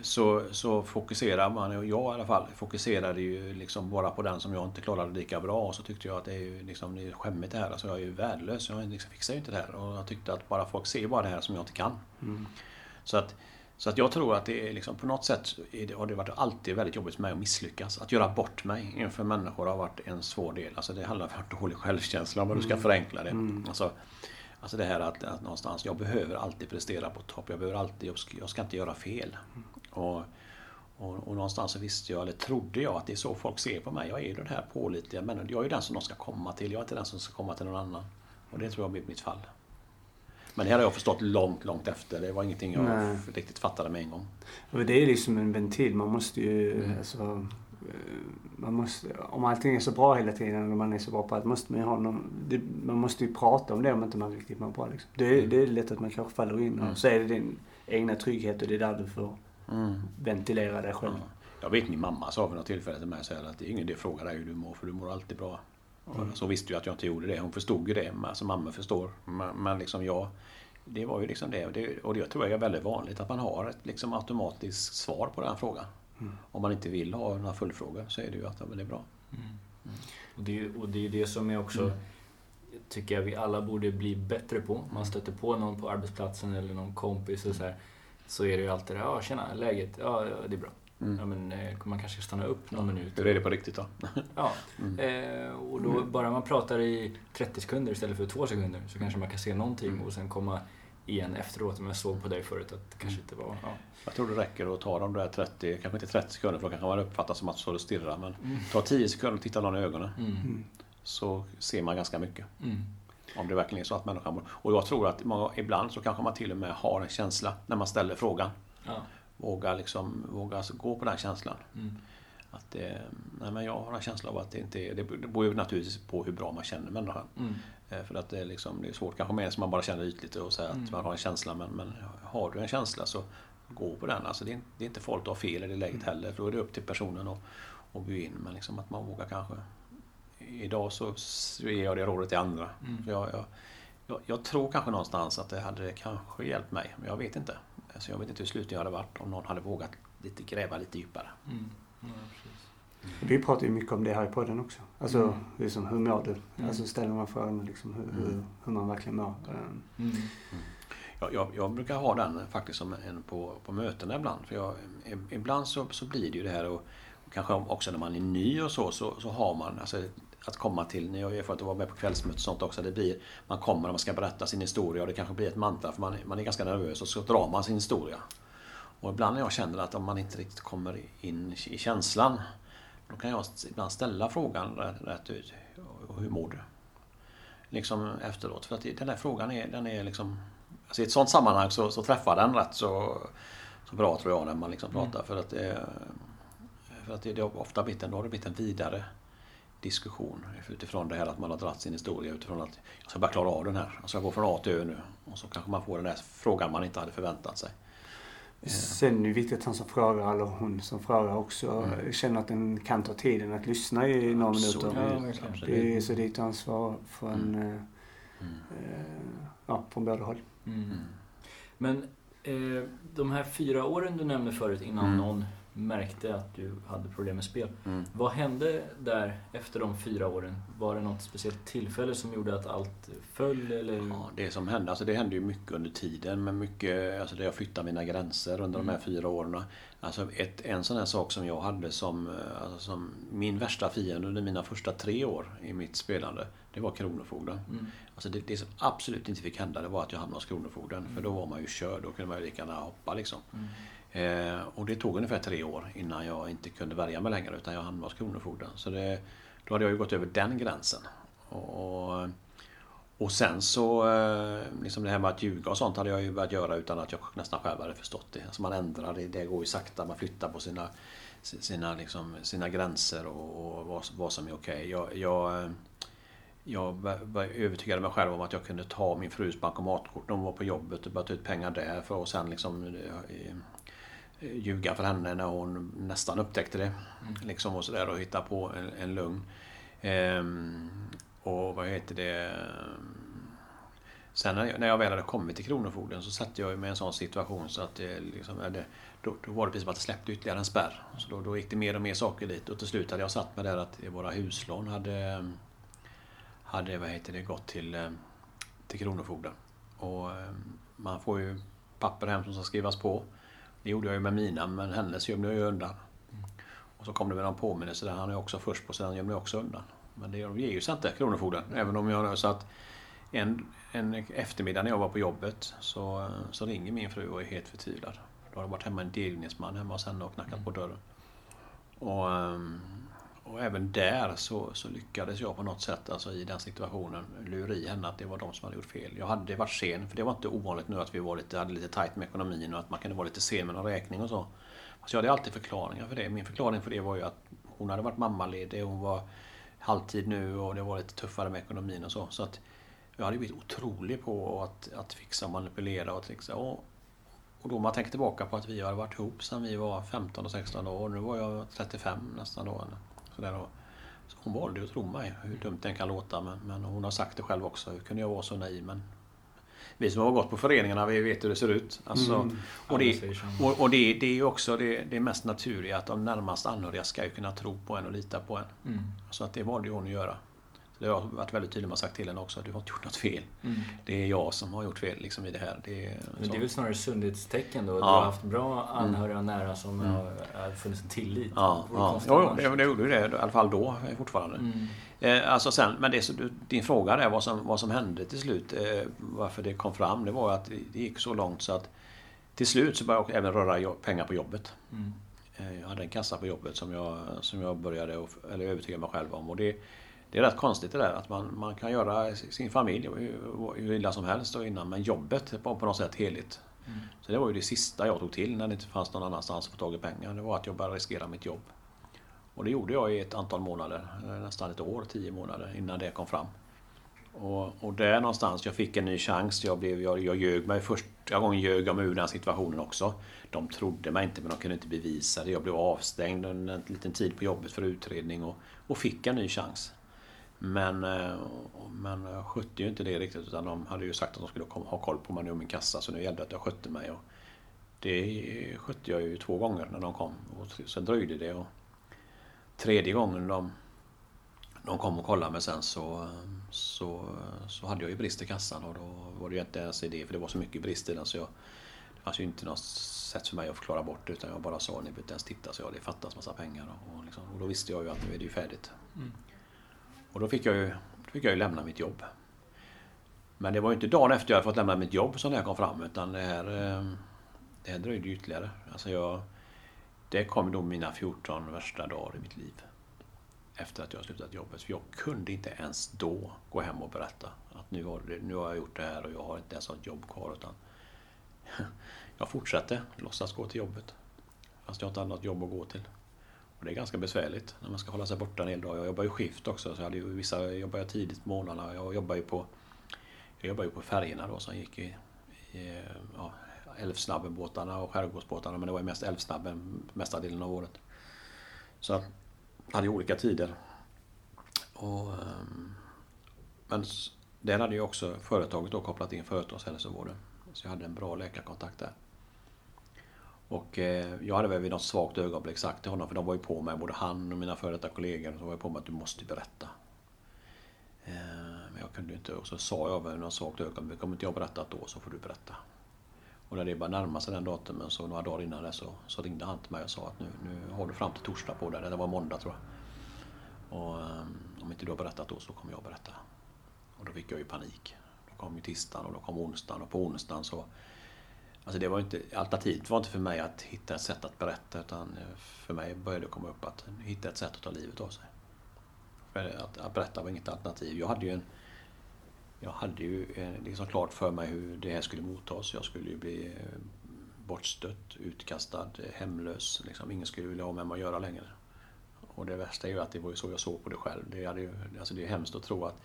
D: Så, så fokuserar man, och jag i alla fall, fokuserade ju liksom bara på den som jag inte klarade lika bra. Och så tyckte jag att det är ju liksom, det är skämmigt det här. Alltså jag är ju värdelös, jag liksom fixar ju inte det här. Och jag tyckte att bara folk ser bara det här som jag inte kan.
A: Mm.
D: Så att, så att jag tror att det är liksom på något sätt det, har det varit alltid väldigt jobbigt för mig att misslyckas. Att göra bort mig inför människor har varit en svår del. Alltså det handlar om dålig självkänsla om du ska förenkla det.
A: Mm.
D: Alltså, alltså det här att, att någonstans, jag behöver alltid prestera på topp. Jag behöver alltid, jag ska, jag ska inte göra fel. Och, och, och någonstans så visste jag, eller trodde jag, att det är så folk ser på mig. Jag är ju den här pålitliga människan. Jag är ju den som de ska komma till. Jag är inte den som ska komma till någon annan. Och det tror jag blir mitt fall. Men det här har jag förstått långt, långt efter. Det var ingenting jag
A: Nej.
D: riktigt fattade med en gång.
A: Det är liksom en ventil. Man måste ju,
D: Mm.
A: alltså, eh, man måste, om allting är så bra hela tiden och man är så bra på att måste man ju ha någon, det, man måste ju prata om det om inte man riktigt mår bra. Liksom. Det, är- det är lätt att man kanske faller in
D: Mm.
A: och så är det din egna trygghet och det är där du får
D: Mm.
A: ventilera dig själv.
D: Ja. Jag vet min mamma sa vid något tillfälle till mig så här att det är ingen idé att fråga dig hur du mår för du mår alltid bra.
A: Mm.
D: Så visste jag att jag inte gjorde det. Hon förstod ju det, alltså mamma förstår. Men, men liksom jag, det var ju liksom det. Och det, och det tror jag är väldigt vanligt att man har ett liksom automatiskt svar på den frågan.
A: Mm.
D: Om man inte vill ha några följdfrågor så är det ju att ja, men det är bra.
C: Och det, är ju- och det är det som är också,
D: Mm.
C: tycker jag vi alla borde bli bättre på. Man stöter på någon på arbetsplatsen eller någon kompis och så här. Så är det ju alltid det ja tjena, läget? Ja, det är bra.
D: Mm.
C: Ja, men eh, man kanske ska stanna upp någon minut.
D: Hur är det på riktigt då?
C: Ja,
D: Mm.
C: eh, och då bara man pratar i 30 sekunder istället för 2 sekunder så kanske man kan se någonting
D: Mm.
C: och sen komma igen efteråt. Men jag såg på dig förut att det kanske inte var... Ja.
D: Jag tror det räcker att ta de där 30, kanske inte 30 sekunder för då kanske man uppfattar som att du står och stirrar. Men
C: Mm.
D: ta 10 sekunder och titta någon i ögonen.
C: Mm.
A: Mm.
D: Så ser man ganska mycket.
C: Mm.
D: Om det verkligen är så att människan mår. Och jag tror att många, ibland så kanske man till och med har en känsla när man ställer frågan.
C: Ja.
D: Våga, liksom, våga alltså gå på den känslan.
C: Mm.
D: Att det, nej men jag har en känsla av att det inte är... Det beror ju naturligtvis på hur bra man känner människan.
C: Mm.
D: Eh, För att det är, liksom, det är svårt kanske med en som man bara känner ytligt och säga
C: Mm.
D: att man har en känsla. Men, men har du en känsla så gå på den. Alltså det, är, det är inte folk att ha fel i det läget heller. För då är det upp till personen att, att bjuda in. Men liksom att man vågar kanske... Idag så så ger jag det rådet till andra.
C: Mm.
D: För jag, jag, jag, jag tror kanske någonstans att det hade kanske hjälpt mig. Men jag vet inte. Så jag vet inte hur sluten jag hade varit om någon hade vågat lite, gräva lite djupare.
C: Mm. Ja.
A: Vi pratar ju mycket om det här i podden också. Alltså,
C: Mm.
A: liksom, hur mår du?
C: Mm.
A: Alltså ställer man frågan liksom, hur, hur,
D: Mm.
A: hur man verkligen mår. Um,
C: Mm.
D: Jag, jag, jag brukar ha den faktiskt som en på, på mötena ibland. För jag, ibland så, så blir det ju det här och, och kanske också när man är ny och så, så, så har man alltså, att komma till, jag har erfarit att vara med på kvällsmöte och sånt också, det blir, man kommer och man ska berätta sin historia och det kanske blir ett mantra för man, man är ganska nervös och så drar man sin historia. Och ibland när jag känner att om man inte riktigt kommer in i känslan, då kan jag ibland ställa frågan rätt, rätt ut. Hur mår du? Liksom efteråt. För att den där frågan är, den är liksom Alltså I ett sånt sammanhang så, så träffar den rätt så, så bra tror jag när man liksom
C: Mm.
D: pratar. För att, det, för att det, det har ofta blivit en, då har det blivit en vidare diskussion utifrån det här att man har dragit sin historia utifrån att jag ska bara klara av den här. Jag ska gå från A till Ö nu. Och så kanske man får den där frågan man inte hade förväntat sig.
A: Sen är det viktigt att han som frågar, eller hon som frågar också,
D: Mm.
A: känner att den kan ta tiden att lyssna i några
D: Absolut.
A: minuter.
C: Ja.
A: Det är så ditt ansvar från, eh,
D: Mm.
A: eh, ja, från båda håll.
C: Mm. Men eh, de här fyra åren du nämnde förut innan
D: Mm.
C: någon märkte att du hade problem med spel.
D: Mm.
C: Vad hände där efter de fyra åren? Var det något speciellt tillfälle som gjorde att allt föll eller?
D: Ja, det som hände, alltså det hände ju mycket under tiden. Men mycket, alltså jag flyttade mina gränser under de här
C: Mm.
D: fyra åren. Alltså ett, en sån här sak som jag hade som, alltså som min värsta fiende under mina första tre år i mitt spelande. Det var Kronofogden.
C: Mm.
D: Alltså det, det som absolut inte fick hända det var att jag hamnade hos Kronofogden. För då var man ju körd. Då kunde man ju lika gärna hoppa liksom. Eh, och det tog ungefär tre år innan jag inte kunde värja mig längre utan jag hamnade hos Kronofogden. Så det, då hade jag ju gått över den gränsen. Och, och, sen så, eh, liksom det här med att ljuga och sånt hade jag ju börjat göra utan att jag nästan själv hade förstått det. Alltså man ändrar, det, det går ju sakta, man flyttar på sina, sina, liksom, sina gränser och, och vad, vad som är okej. Jag, jag, jag övertygade mig själv om att jag kunde ta min frus bankomatkort när hon var på jobbet och börja ta ut pengar där för att sen liksom eh, ljuga för henne när hon nästan upptäckte det. Liksom och sådär och hitta på en, en lugn. Ehm, och vad heter det? Sen när jag, när jag väl hade kommit till Kronofogden så satt jag mig i en sån situation så att det liksom, det, då, då var det precis som att det släppte ytterligare en spärr. Så då, då gick det mer och mer saker dit och till slut hade jag satt mig där att våra huslån hade, hade vad heter det, gått till, eh, till Kronofogden. Och eh, man får ju papper hem som ska skrivas på. Det gjorde jag ju med mina, men hennes gömde jag ju undan. Och så kom det med någon påminnelse där han är också först på, så den gömde jag också undan. Men det ger ju sig inte, Kronofogden. Även om jag så att en, en eftermiddag när jag var på jobbet så, så ringer min fru och är helt förtvivlad. Då har det varit hemma en delningsman hemma hos henne och knackat på dörren. Och, ehm, och även där så, så lyckades jag på något sätt alltså i den situationen lura i henne att det var de som hade gjort fel. Jag hade varit sen, för det var inte ovanligt nu att vi var lite, hade lite tajt med ekonomin och att man kunde vara lite sen med någon räkning och så. Så jag hade alltid förklaringar för det. Min förklaring för det var ju att hon hade varit mammaledig, hon var halvtid nu och det var lite tuffare med ekonomin och så. Så att jag hade blivit otrolig på att, att fixa och manipulera och trixa. Och, och då om man tänker tillbaka på att vi hade varit ihop sedan vi var 15 och 16 år. Nu var jag 35 nästan då. Sådär. Så hon valde att tro mig, hur dumt det kan låta. Men, men hon har sagt det själv också. Hur kunde jag vara så naiv? Men vi som har gått på föreningarna, vi vet hur det ser ut. Alltså,
A: Mm.
D: Och, det, och, och det, det är också det, det mest naturliga att de närmast anhöriga ska ju kunna tro på en och lita på en.
C: Mm.
D: Så att det valde hon att göra. Det har varit väldigt tydlig med att sagt till henne också. Du har inte gjort något fel.
C: Mm.
D: Det är jag som har gjort fel liksom, i det här. Det är,
C: Men
D: så.
C: det är väl snarare sundhetstecken då? Du
D: Ja.
C: har haft bra anhöriga och nära som
D: Mm.
C: har, har funnits en tillit.
D: Ja, ja. Jo, det, det gjorde ju det i alla fall då fortfarande.
C: Mm.
D: Eh, alltså sen, men det, du- din fråga där vad som, vad som hände till slut, eh, varför det kom fram, det var att det, gick så långt så att till slut så började jag även röra pengar på jobbet.
C: Mm.
D: Eh, Jag hade en kassa på jobbet som jag, som jag började eller övertyga mig själv om. Och det, det är rätt konstigt det där att man, man kan göra sin familj hur, hur illa som helst och innan, men jobbet var på något sätt heligt.
C: Mm.
D: Så det var ju det sista jag tog till när det inte fanns någon annanstans att få tag i pengar. Det var att jag började riskera mitt jobb. Och det gjorde jag i ett antal månader, eh, nästan ett år, tio månader innan det kom fram. Och, och där någonstans, jag fick en ny chans. Jag, blev, jag, jag ljög mig första gången ljög jag mig ur den situationen också. De trodde mig inte men de kunde inte bevisa det. Jag blev avstängd en, en liten tid på jobbet för utredning och, och fick en ny chans. Men, eh, men jag skötte ju inte det riktigt utan de hade ju sagt att de skulle ha koll på mig och min kassa så nu gällde det att jag skötte mig. Och det skötte jag ju två gånger när de kom. Och sen dröjde det. Och tredje gången de, de kom och kollade mig sen så, så, så hade jag ju brist i kassan och då var det ju inte ens idé för det var så mycket brist i den så jag, det fanns ju inte något sätt för mig att förklara bort det utan jag bara sa ni behöver inte ens titta så jag det fattas massa pengar. Och, och, liksom, och då visste jag ju att nu är det ju färdigt.
B: Mm.
D: Och då fick jag ju, då fick jag ju lämna mitt jobb. Men det var ju inte dagen efter jag hade fått lämna mitt jobb som det här kom fram utan det här, eh, det här dröjde ytterligare. Alltså jag, det kom då mina 14 värsta dagar i mitt liv. Efter att jag slutat jobbet. För jag kunde inte ens då gå hem och berätta att nu har, nu har jag gjort det här och jag har inte ens ett jobb kvar. Utan jag fortsatte låtsas gå till jobbet. Fast jag inte hade något jobb att gå till. Och det är ganska besvärligt när man ska hålla sig borta en hel dag. Jag jobbar ju skift också. Så jag hade ju vissa, jag tidigt på morgnarna. Jag jobbar ju på, jag jobbar ju på färgerna då som gick i, i ja, Älvsnabbenbåtarna och skärgårdsbåtarna. Men det var ju mest Älvsnabben mesta delen av året. Så jag hade ju olika tider. Och, ehm, men där hade ju också företaget då kopplat in företagshälsovården. Så jag hade en bra läkarkontakt där. Och eh, jag hade väl vid något svagt ögonblick sagt till honom, för de var ju på mig, både han och mina före detta kollegor, de var ju på mig att du måste berätta. Eh, men jag kunde inte, och så sa jag vid något svagt ögonblick, om inte jag berättat då så får du berätta. Och när det bara närmade sig den datumen, så några dagar innan det, så, så ringde han till mig och sa att nu, nu har du fram till torsdag på dig, det var måndag tror jag. Och eh, om inte du har berättat då så kommer jag berätta. Och då fick jag ju panik. Då kom ju tisdagen och då kom onsdagen och på onsdagen så Alltså det var inte, alternativet var inte för mig att hitta ett sätt att berätta utan för mig började det komma upp att hitta ett sätt att ta livet av sig. För att, att berätta var inget alternativ. Jag hade ju en jag hade ju liksom klart för mig hur det här skulle mottas. Jag skulle ju bli eh, bortstött, utkastad, hemlös. Liksom. Ingen skulle vilja ha med mig att göra längre. Och det värsta är ju att det var ju så jag såg på det själv. Det, hade ju, alltså det är hemskt att tro att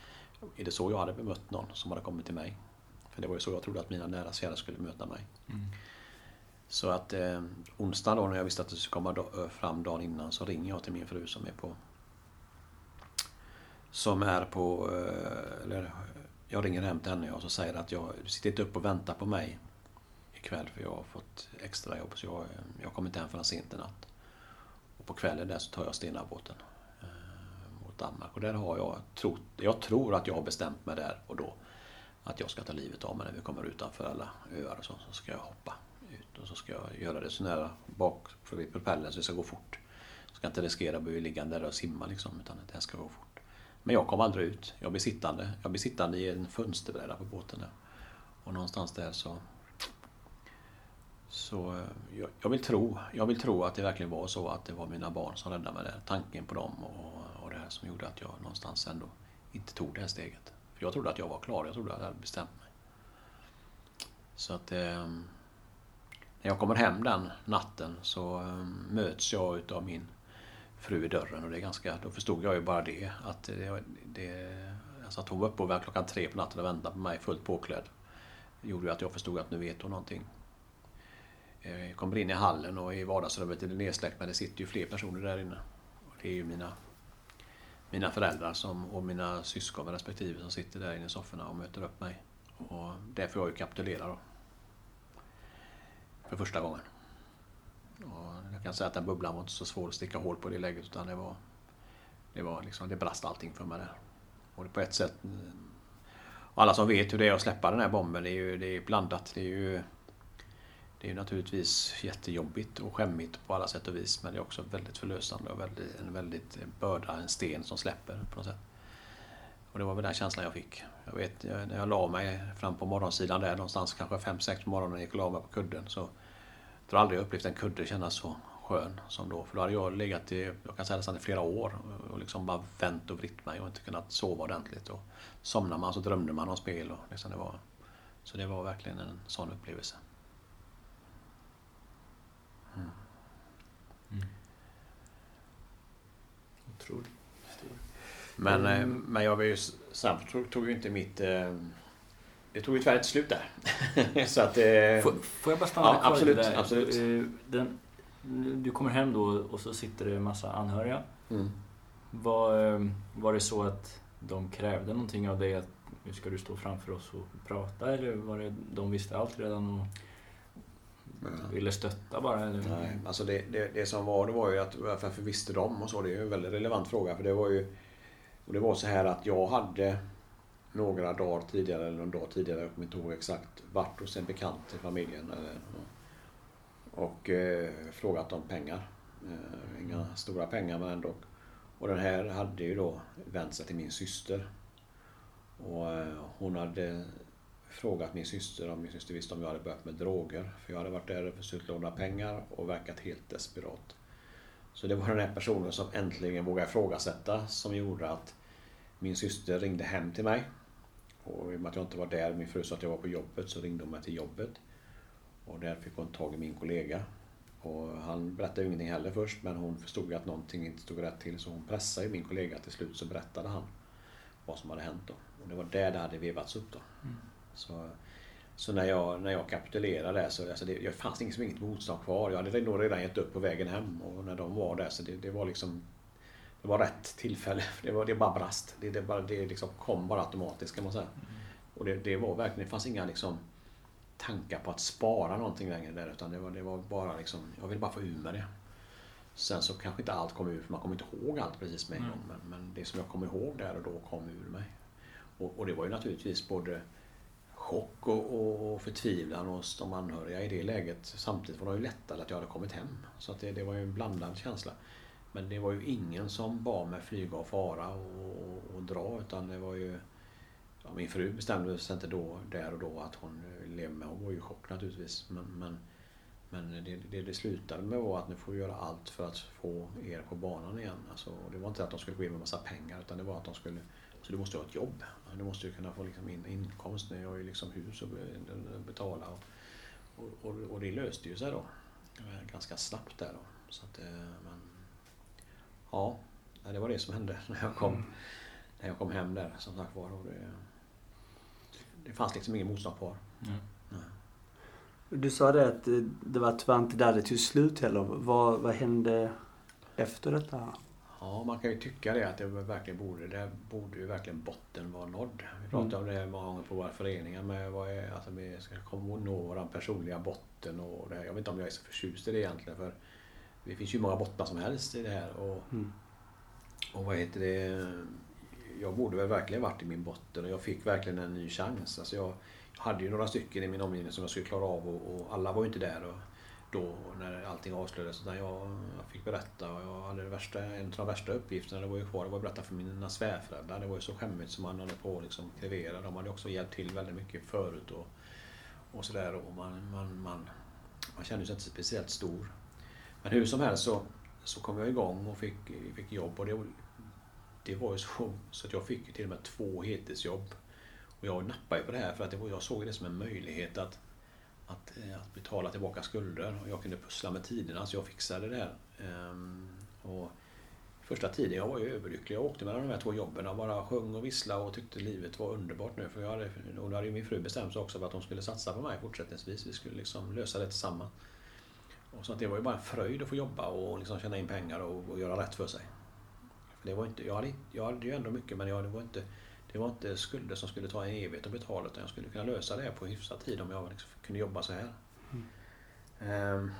D: är det så jag hade bemött någon som hade kommit till mig? För det var ju så jag trodde att mina nära kära skulle möta mig. Mm. Så att eh, onsdagen då när jag visste att det skulle komma då, fram dagen innan så ringer jag till min fru som är på som är på, eh, eller jag ringer hem till henne och så säger att jag sitter inte upp och väntar på mig ikväll för jag har fått extra jobb så jag, jag kommer inte hem förrän sent i natt. Och på kvällen där så tar jag Stenabåten eh, mot Danmark och där har jag trott, jag tror att jag har bestämt mig där och då att jag ska ta livet av mig när vi kommer utanför alla öar och så. Så ska jag hoppa ut och så ska jag göra det så nära bak för propellern så det ska gå fort. Jag ska inte riskera att bli liggande där och simma liksom utan det ska gå fort. Men jag kom aldrig ut. Jag blev sittande. Jag blev sittande i en fönsterbräda på båten där. Och någonstans där så... Så eh, jag, jag, vill tro, jag vill tro att det verkligen var så att det var mina barn som räddade mig där. Tanken på dem och, och det här som gjorde att jag någonstans ändå inte tog det här steget. För jag trodde att jag var klar. Jag trodde att jag hade bestämt mig. Så att... Eh, när jag kommer hem den natten så eh, möts jag utav min fru i dörren och det är ganska, då förstod jag ju bara det. Att, det, det, alltså att hon var uppe och klockan tre på natten och väntade på mig fullt påklädd. Det gjorde ju att jag förstod att nu vet hon någonting. Eh, jag kommer in i hallen och i vardagsrummet är det nedsläckt men det sitter ju fler personer där inne. Och det är ju mina, mina föräldrar som, och mina syskon respektive som sitter där inne i sofforna och möter upp mig. Och där får jag ju kapitulera då. För första gången. Och jag kan säga att den bubblan var inte så svår att sticka hål på i det läget utan det var... Det, var liksom, det brast allting för mig där. Och på ett sätt... Mm, och alla som vet hur det är att släppa den här bomben, det är ju det är blandat. Det är ju... Det är naturligtvis jättejobbigt och skämmigt på alla sätt och vis men det är också väldigt förlösande och väldigt, en väldigt börda, en sten som släpper på något sätt. Och det var väl den känslan jag fick. Jag vet när jag la mig fram på morgonsidan där någonstans kanske 5-6 på morgonen gick och la mig på kudden så jag aldrig aldrig upplevt en kudde kännas så skön som då. För då hade jag legat i, jag kan säga nästan i flera år och liksom bara vänt och vritt mig och inte kunnat sova ordentligt. Och somnade man så drömde man om spel. Och liksom det var, så det var verkligen en sån upplevelse.
C: Mm. Mm. Otroligt.
D: Men, mm. men jag var ju, sen tog, tog ju inte mitt eh, det tog ju tyvärr inte slut där. så att, eh...
C: får, får jag bara stanna ja,
D: kvar absolut, där? Absolut.
C: Eh, den, du kommer hem då och så sitter det en massa anhöriga. Mm. Var, eh, var det så att de krävde någonting av dig? Att nu ska du stå framför oss och prata? Eller var det de visste allt redan? Och Ville stötta bara? Eller?
D: Nej, alltså det, det, det som var, det var ju att varför visste de och så. Det är ju en väldigt relevant fråga. För det var ju... Och det var så här att jag hade några dagar tidigare, eller någon dag tidigare, jag kommer inte ihåg exakt, varit hos en bekant i familjen. Eller, och eh, frågat om pengar. Eh, inga stora pengar men ändå. Och den här hade ju då vänt sig till min syster. Och eh, hon hade frågat min syster om min syster visste om jag hade börjat med droger. För jag hade varit där och försökt låna pengar och verkat helt desperat. Så det var den här personen som äntligen vågade ifrågasätta som gjorde att min syster ringde hem till mig. Och i och med att jag inte var där, min fru sa att jag var på jobbet, så ringde hon mig till jobbet. Och där fick hon tag i min kollega. Och han berättade ju ingenting heller först, men hon förstod att någonting inte stod rätt till. Så hon pressade min kollega. Till slut så berättade han vad som hade hänt då. Och det var där det hade vevats upp då. Mm. Så, så när, jag, när jag kapitulerade så alltså det, det fanns inget, inget motstånd kvar. Jag hade nog redan gett upp på vägen hem. Och när de var där så det, det var liksom det var rätt tillfälle. Det, var, det bara brast. Det, det, bara, det liksom kom bara automatiskt kan man säga. Mm. Och det, det var verkligen, det fanns inga liksom tankar på att spara någonting längre där. Utan det var, det var bara liksom, jag ville bara få ur med det. Sen så kanske inte allt kom ur, för man kommer inte ihåg allt precis med en gång. Men, men, det som jag kommer ihåg där och då kom ur mig. Och, och det var ju naturligtvis både chock och, och, och förtvivlan hos de anhöriga i det läget. Samtidigt var det ju lättare att jag hade kommit hem. Så att det, det var ju en blandad känsla. Men det var ju ingen som bad mig flyga och fara och, och dra utan det var ju ja, Min fru bestämde sig inte då, där och då att hon levde med. Hon var ju i chock naturligtvis. Men, men, men det, det, det slutade med var att nu får vi göra allt för att få er på banan igen. Alltså, det var inte att de skulle gå in med massa pengar utan det var att de skulle så du måste ha ett jobb. Du måste ju kunna få liksom in, inkomst. Ni har ju liksom hus att betala. Och, och, och, det löste ju sig då. Ganska snabbt där då. Så att, eh, men, ja, det var det som hände när jag kom, mm. när jag kom hem där som sagt var. Och det, det fanns liksom ingen motstånd kvar. Mm.
A: Du sa det att det var tyvärr inte där det tog slut heller. Vad, vad hände efter detta?
D: Ja, man kan ju tycka det att det verkligen borde, det borde ju verkligen botten vara nådd. Vi pratar mm. om det många gånger på våra föreningar med vad är, alltså vi ska komma nå vår personliga botten och det, Jag vet inte om jag är så förtjust i det egentligen för det finns ju många bottnar som helst i det här och, mm. och vad heter det Jag borde väl verkligen varit i min botten och jag fick verkligen en ny chans. Alltså jag, jag hade ju några stycken i min omgivning som jag skulle klara av och, och alla var ju inte där. Och, då när allting avslöjades. Utan jag, jag fick berätta och jag hade det värsta, en av de värsta uppgifterna det var ju kvar. Det var att berätta för mina svärföräldrar. Det var ju så skämmigt som man höll på att liksom krevera. De hade också hjälpt till väldigt mycket förut och, och sådär. Man, man, man, man kände sig inte speciellt stor. Men hur som helst så, så kom jag igång och fick, fick jobb. Och det, det var ju så, så att jag fick till och med två heltidsjobb. Och jag nappade ju på det här för att det var, jag såg det som en möjlighet att att, eh, att betala tillbaka skulder. Och jag kunde pussla med tiderna så jag fixade det. här. Ehm, och första tiden jag var ju överlycklig. Jag åkte mellan de här två jobben och bara sjöng och visslade och tyckte livet var underbart nu. För jag hade, och då hade min fru bestämt sig också för att hon skulle satsa på mig fortsättningsvis. Vi skulle liksom lösa det tillsammans. Och så att det var ju bara en fröjd att få jobba och liksom tjäna in pengar och, och göra rätt för sig. För det var inte, jag, hade, jag hade ju ändå mycket men jag, det var inte det var inte skulder som skulle ta en evighet att betala utan jag skulle kunna lösa det på hyfsad tid om jag liksom kunde jobba så här. Mm. Um,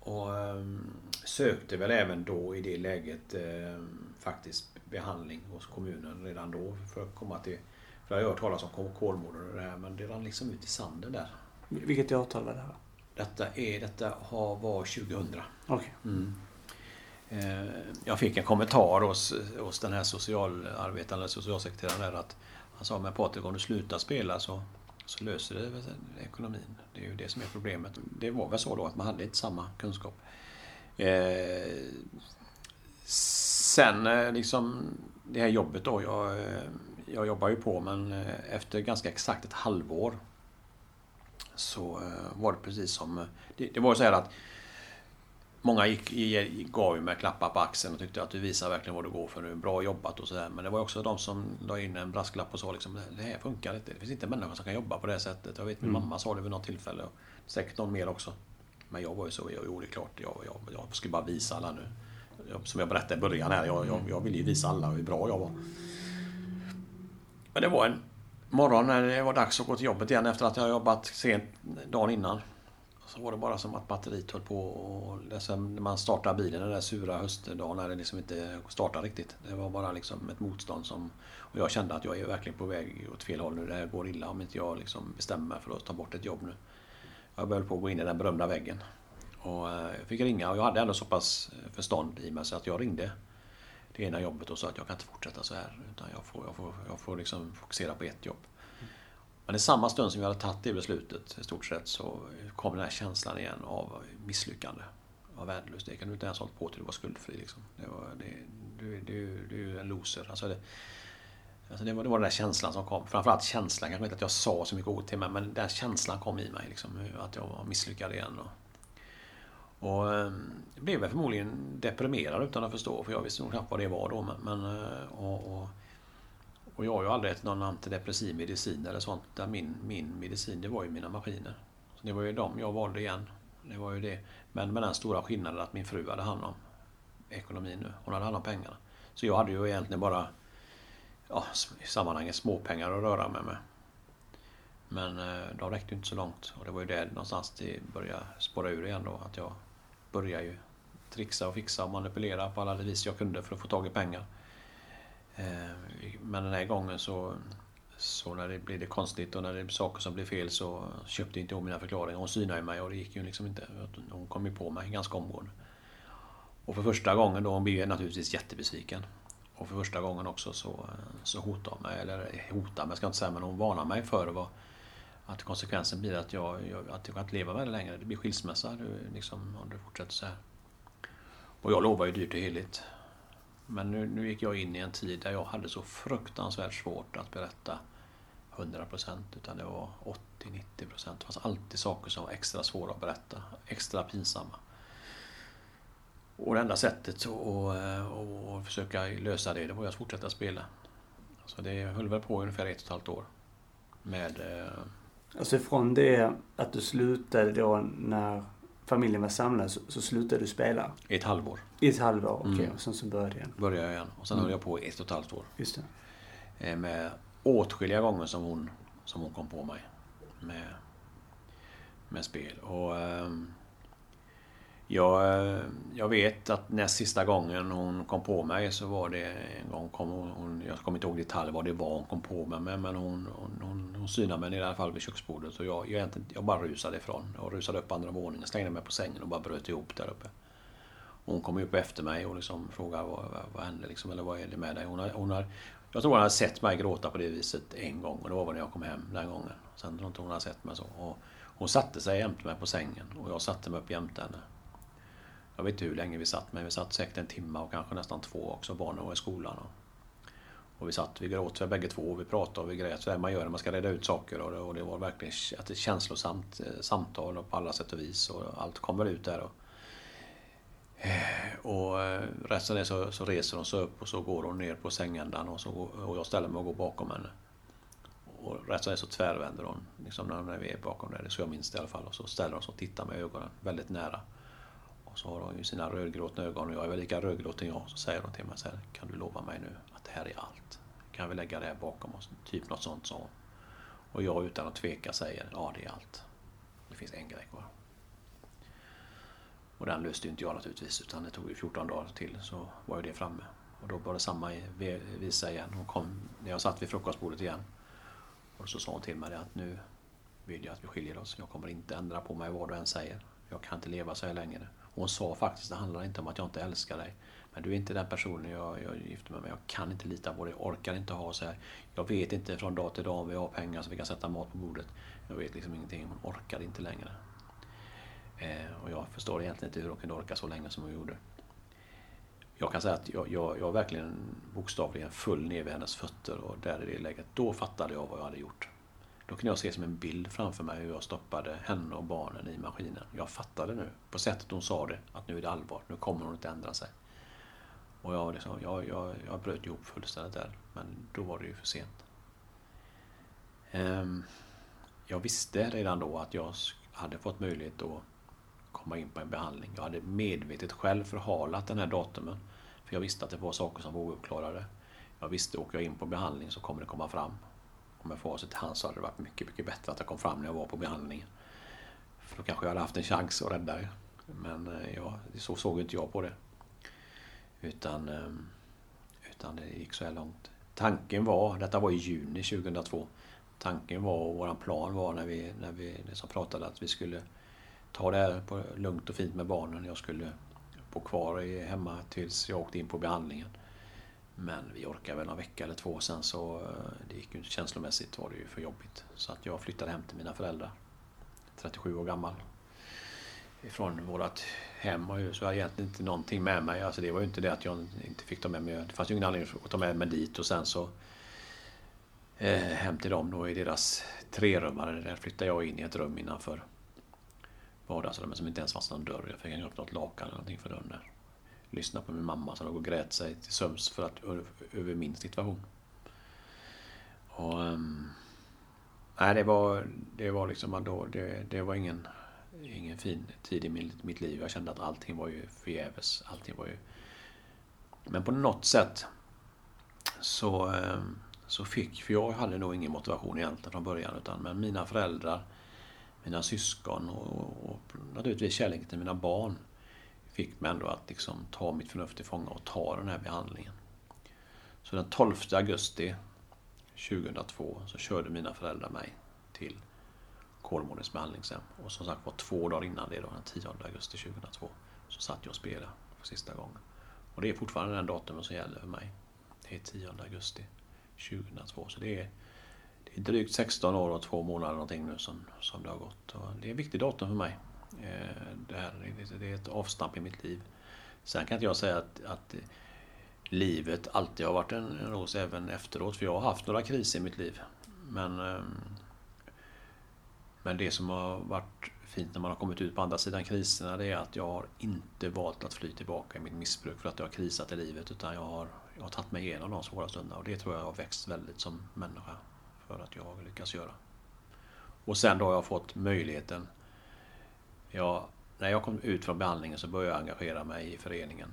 D: och um, sökte väl även då i det läget um, faktiskt behandling hos kommunen redan då för att komma till... För jag har hört talas om Kolmården och det här men det rann liksom ut i sanden där.
A: Vilket årtal var det här?
D: Detta, är, detta var 2000.
A: Okay. Mm.
D: Eh, jag fick en kommentar hos, hos den här socialarbetaren, socialsekreteraren där att han sa med Patrik om du slutar spela så, så löser det ekonomin. Det är ju det som är problemet. Det var väl så då att man hade inte samma kunskap. Eh, sen eh, liksom det här jobbet då. Jag, eh, jag jobbar ju på men efter ganska exakt ett halvår så var det precis som... Det, det var så här att Många gick, gav mig klappar på axeln och tyckte att du visar verkligen vad du går för nu. Bra jobbat och sådär. Men det var också de som la in en brasklapp och sa liksom det här funkar inte. Det finns inte människor som kan jobba på det sättet. Jag vet min mm. mamma sa det vid något tillfälle. Och säkert någon mer också. Men jag var ju så, jag gjorde klart. Jag, jag, jag skulle bara visa alla nu. Som jag berättade i början här. Jag, jag, jag ville ju visa alla hur bra jag var. Men det var en morgon när det var dags att gå till jobbet igen efter att jag jobbat sent dagen innan så var det bara som att batteriet höll på och när man startar bilen den där sura höstdagen när det liksom inte startar riktigt. Det var bara liksom ett motstånd som... Och jag kände att jag är verkligen på väg åt fel håll nu. Det här går illa om inte jag liksom bestämmer mig för att ta bort ett jobb nu. Jag började på att gå in i den berömda väggen. Och eh, jag fick ringa och jag hade ändå så pass eh, förstånd i mig så att jag ringde det ena jobbet och sa att jag kan inte fortsätta så här. Utan jag får, jag får, jag får liksom fokusera på ett jobb. Men i samma stund som jag hade tagit det beslutet i stort sett så kom den här känslan igen av misslyckande. Av värdelöst. Det kan du inte ens hållit på till du var skuldfri. Liksom. Det var, det, du, du, du är ju en loser. Alltså det, alltså det, var, det var den där känslan som kom. Framförallt känslan, kanske inte att jag sa så mycket ord till mig, men den känslan kom i mig. Liksom, att jag var misslyckad igen. Och, och jag blev förmodligen deprimerad utan att förstå, för jag visste nog knappt vad det var då. Men, eh, och, och, och jag har ju aldrig ätit någon antidepressiv medicin eller sånt. Där min, min medicin, det var ju mina maskiner. Så det var ju dem jag valde igen. Det var ju det. Men med den stora skillnaden att min fru hade hand om ekonomin nu. Hon hade hand om pengarna. Så jag hade ju egentligen bara ja, i sammanhanget småpengar att röra mig med. Men eh, de räckte inte så långt och det var ju där någonstans det började spåra ur igen då. Att jag började ju trixa och fixa och manipulera på alla vis jag kunde för att få tag i pengar. Eh, men den här gången så, så när det blev det konstigt och när det blev saker som blev fel så köpte inte hon mina förklaringar. Hon synade mig och det gick ju liksom inte. Hon kom ju på mig ganska omgående. Och för första gången då, hon blev naturligtvis jättebesviken. Och för första gången också så, så hotade hon mig, eller hotade mig ska jag inte säga, men hon varnade mig för vad, att konsekvensen blir att jag, jag, att jag kan inte leva med det längre. Det blir skilsmässa liksom, om du fortsätter så här. Och jag lovar ju dyrt och heligt. Men nu, nu gick jag in i en tid där jag hade så fruktansvärt svårt att berätta 100% utan det var 80-90%. Det fanns alltid saker som var extra svåra att berätta, extra pinsamma. Och det enda sättet att eh, försöka lösa det, det var att fortsätta spela. Så det höll väl på ungefär ett och ett halvt år. Med... Eh,
A: alltså från det att du slutade då när familjen var samlad så, så slutade du spela?
D: I ett halvår.
A: I ett halvår, okej. Okay. Mm. Och sen så började igen?
D: Började jag igen. Och sen mm. höll jag på i ett och ett halvt år.
A: Just
D: det. Eh, med åtskilliga gånger som hon, som hon kom på mig. Med, med spel. Och... Um, jag, eh, jag vet att näst sista gången hon kom på mig så var det en gång, kom hon, jag kommer inte ihåg detalj vad det var hon kom på mig med men hon, hon, hon, hon synade mig i alla fall vid köksbordet och jag, jag, jag bara rusade ifrån. Jag rusade upp andra våningen, slängde mig på sängen och bara bröt ihop där uppe. Hon kom upp efter mig och liksom frågade vad, vad, vad hände liksom, eller vad är det med dig? Hon har, hon har, jag tror hon hade sett mig gråta på det viset en gång och det var när jag kom hem den gången. Sen tror jag inte hon hade sett mig så. Och hon satte sig jämte mig på sängen och jag satte mig upp jämte henne. Jag vet inte hur länge vi satt, men vi satt säkert en timme och kanske nästan två också. Barnen var i skolan. Och, och vi satt, vi gråt för bägge två och vi pratade och vi grät. sådär man gör när man ska reda ut saker. Och det, och det var verkligen ett känslosamt eh, samtal samtal på alla sätt och vis. Och allt kom väl ut där. Och, eh, och eh, resten är så, så reser hon sig upp och så går hon ner på sängändan och, så, och jag ställer mig och går bakom henne. Och rätt som är så tvärvänder hon liksom när vi är bakom där, så jag minns det i alla fall. Och så ställer hon sig och tittar med ögonen väldigt nära. Och så har hon ju sina rödgråtna ögon och jag är väl lika rödgråten jag. Så säger hon till mig så här, kan du lova mig nu att det här är allt? Kan vi lägga det här bakom oss? Typ något sånt sa hon. Och jag utan att tveka säger, ja det är allt. Det finns en grej kvar. Och den löste ju inte jag naturligtvis utan det tog ju 14 dagar till så var ju det framme. Och då var det samma visa igen. Hon kom när jag satt vid frukostbordet igen. Och så sa hon till mig att nu vill jag att vi skiljer oss. Jag kommer inte ändra på mig vad du än säger. Jag kan inte leva så här längre. Hon sa faktiskt, det handlar inte om att jag inte älskar dig. Men du är inte den personen jag, jag gifter mig med. Jag kan inte lita på dig, orkar inte ha så här. Jag vet inte från dag till dag om vi har pengar så vi kan sätta mat på bordet. Jag vet liksom ingenting. Hon orkar inte längre. Eh, och jag förstår egentligen inte hur hon kunde orka så länge som hon gjorde. Jag kan säga att jag, jag, jag verkligen bokstavligen föll ner vid hennes fötter och där i det läget, då fattade jag vad jag hade gjort. Då kunde jag se som en bild framför mig hur jag stoppade henne och barnen i maskinen. Jag fattade nu, på sättet hon sa det, att nu är det allvar. Nu kommer hon inte ändra sig. Och jag, liksom, jag, jag, jag bröt ihop fullständigt där. Men då var det ju för sent. Ehm, jag visste redan då att jag hade fått möjlighet att komma in på en behandling. Jag hade medvetet själv förhalat den här datumen. För jag visste att det var saker som var ouppklarade. Jag visste, åker jag in på behandling så kommer det komma fram och med facit till hans så hade det varit mycket, mycket bättre att jag kom fram när jag var på behandlingen. För då kanske jag hade haft en chans att rädda det. Men eh, ja, så såg inte jag på det. Utan, ehm, utan det gick så här långt. Tanken var, detta var i juni 2002. Tanken var och våran plan var när vi, när vi liksom pratade att vi skulle ta det här på lugnt och fint med barnen. Jag skulle bo kvar hemma tills jag åkte in på behandlingen. Men vi orkade väl en vecka eller två sen så eh, det gick ju inte känslomässigt var det ju för jobbigt. Så att jag flyttade hem till mina föräldrar. 37 år gammal. Från vårt hem och så hade jag egentligen inte någonting med mig. Alltså det var ju inte det att jag inte fick ta med mig. Det fanns ju ingen anledning att ta med mig dit och sen så eh, hem till dem då i deras trerummare. Där flyttade jag in i ett rum innanför vardagsrummet som inte ens fanns någon dörr. Jag fick hänga upp något lakan eller någonting för dörren där. Lyssnade på min mamma som låg och grät sig till sömns för att, över min situation. Och, ehm, nej, det var, det var liksom då, det, det var ingen, ingen fin tid i mitt, mitt liv. Jag kände att allting var ju förgäves. Allting var ju... Men på något sätt så, ehm, så fick, för jag hade nog ingen motivation egentligen från början, utan men mina föräldrar mina syskon och, och naturligtvis kärleken till mina barn fick mig ändå att liksom ta mitt förnuft till fånga och ta den här behandlingen. Så den 12 augusti 2002 så körde mina föräldrar mig till Kolmårdens behandlingshem. Och som sagt var två dagar innan det, då, den 10 augusti 2002, så satt jag och spelade för sista gången. Och det är fortfarande den datumen som gäller för mig. Det är 10 augusti 2002. Så det är det är drygt 16 år och två månader någonting nu som, som det har gått. Och det är ett viktigt datum för mig. Eh, det, här, det är ett avstamp i mitt liv. Sen kan inte jag säga att, att livet alltid har varit en, ros även efteråt. För jag har haft några kriser i mitt liv. Men, ehm, men det som har varit fint när man har kommit ut på andra sidan kriserna det är att jag har inte valt att fly tillbaka i mitt missbruk för att jag har krisat i livet. Utan jag har, jag har tagit mig igenom de svåra stunderna och det tror jag har växt väldigt som människa för att jag har lyckats göra. Och sen då har jag fått möjligheten. Jag, när jag kom ut från behandlingen så började jag engagera mig i föreningen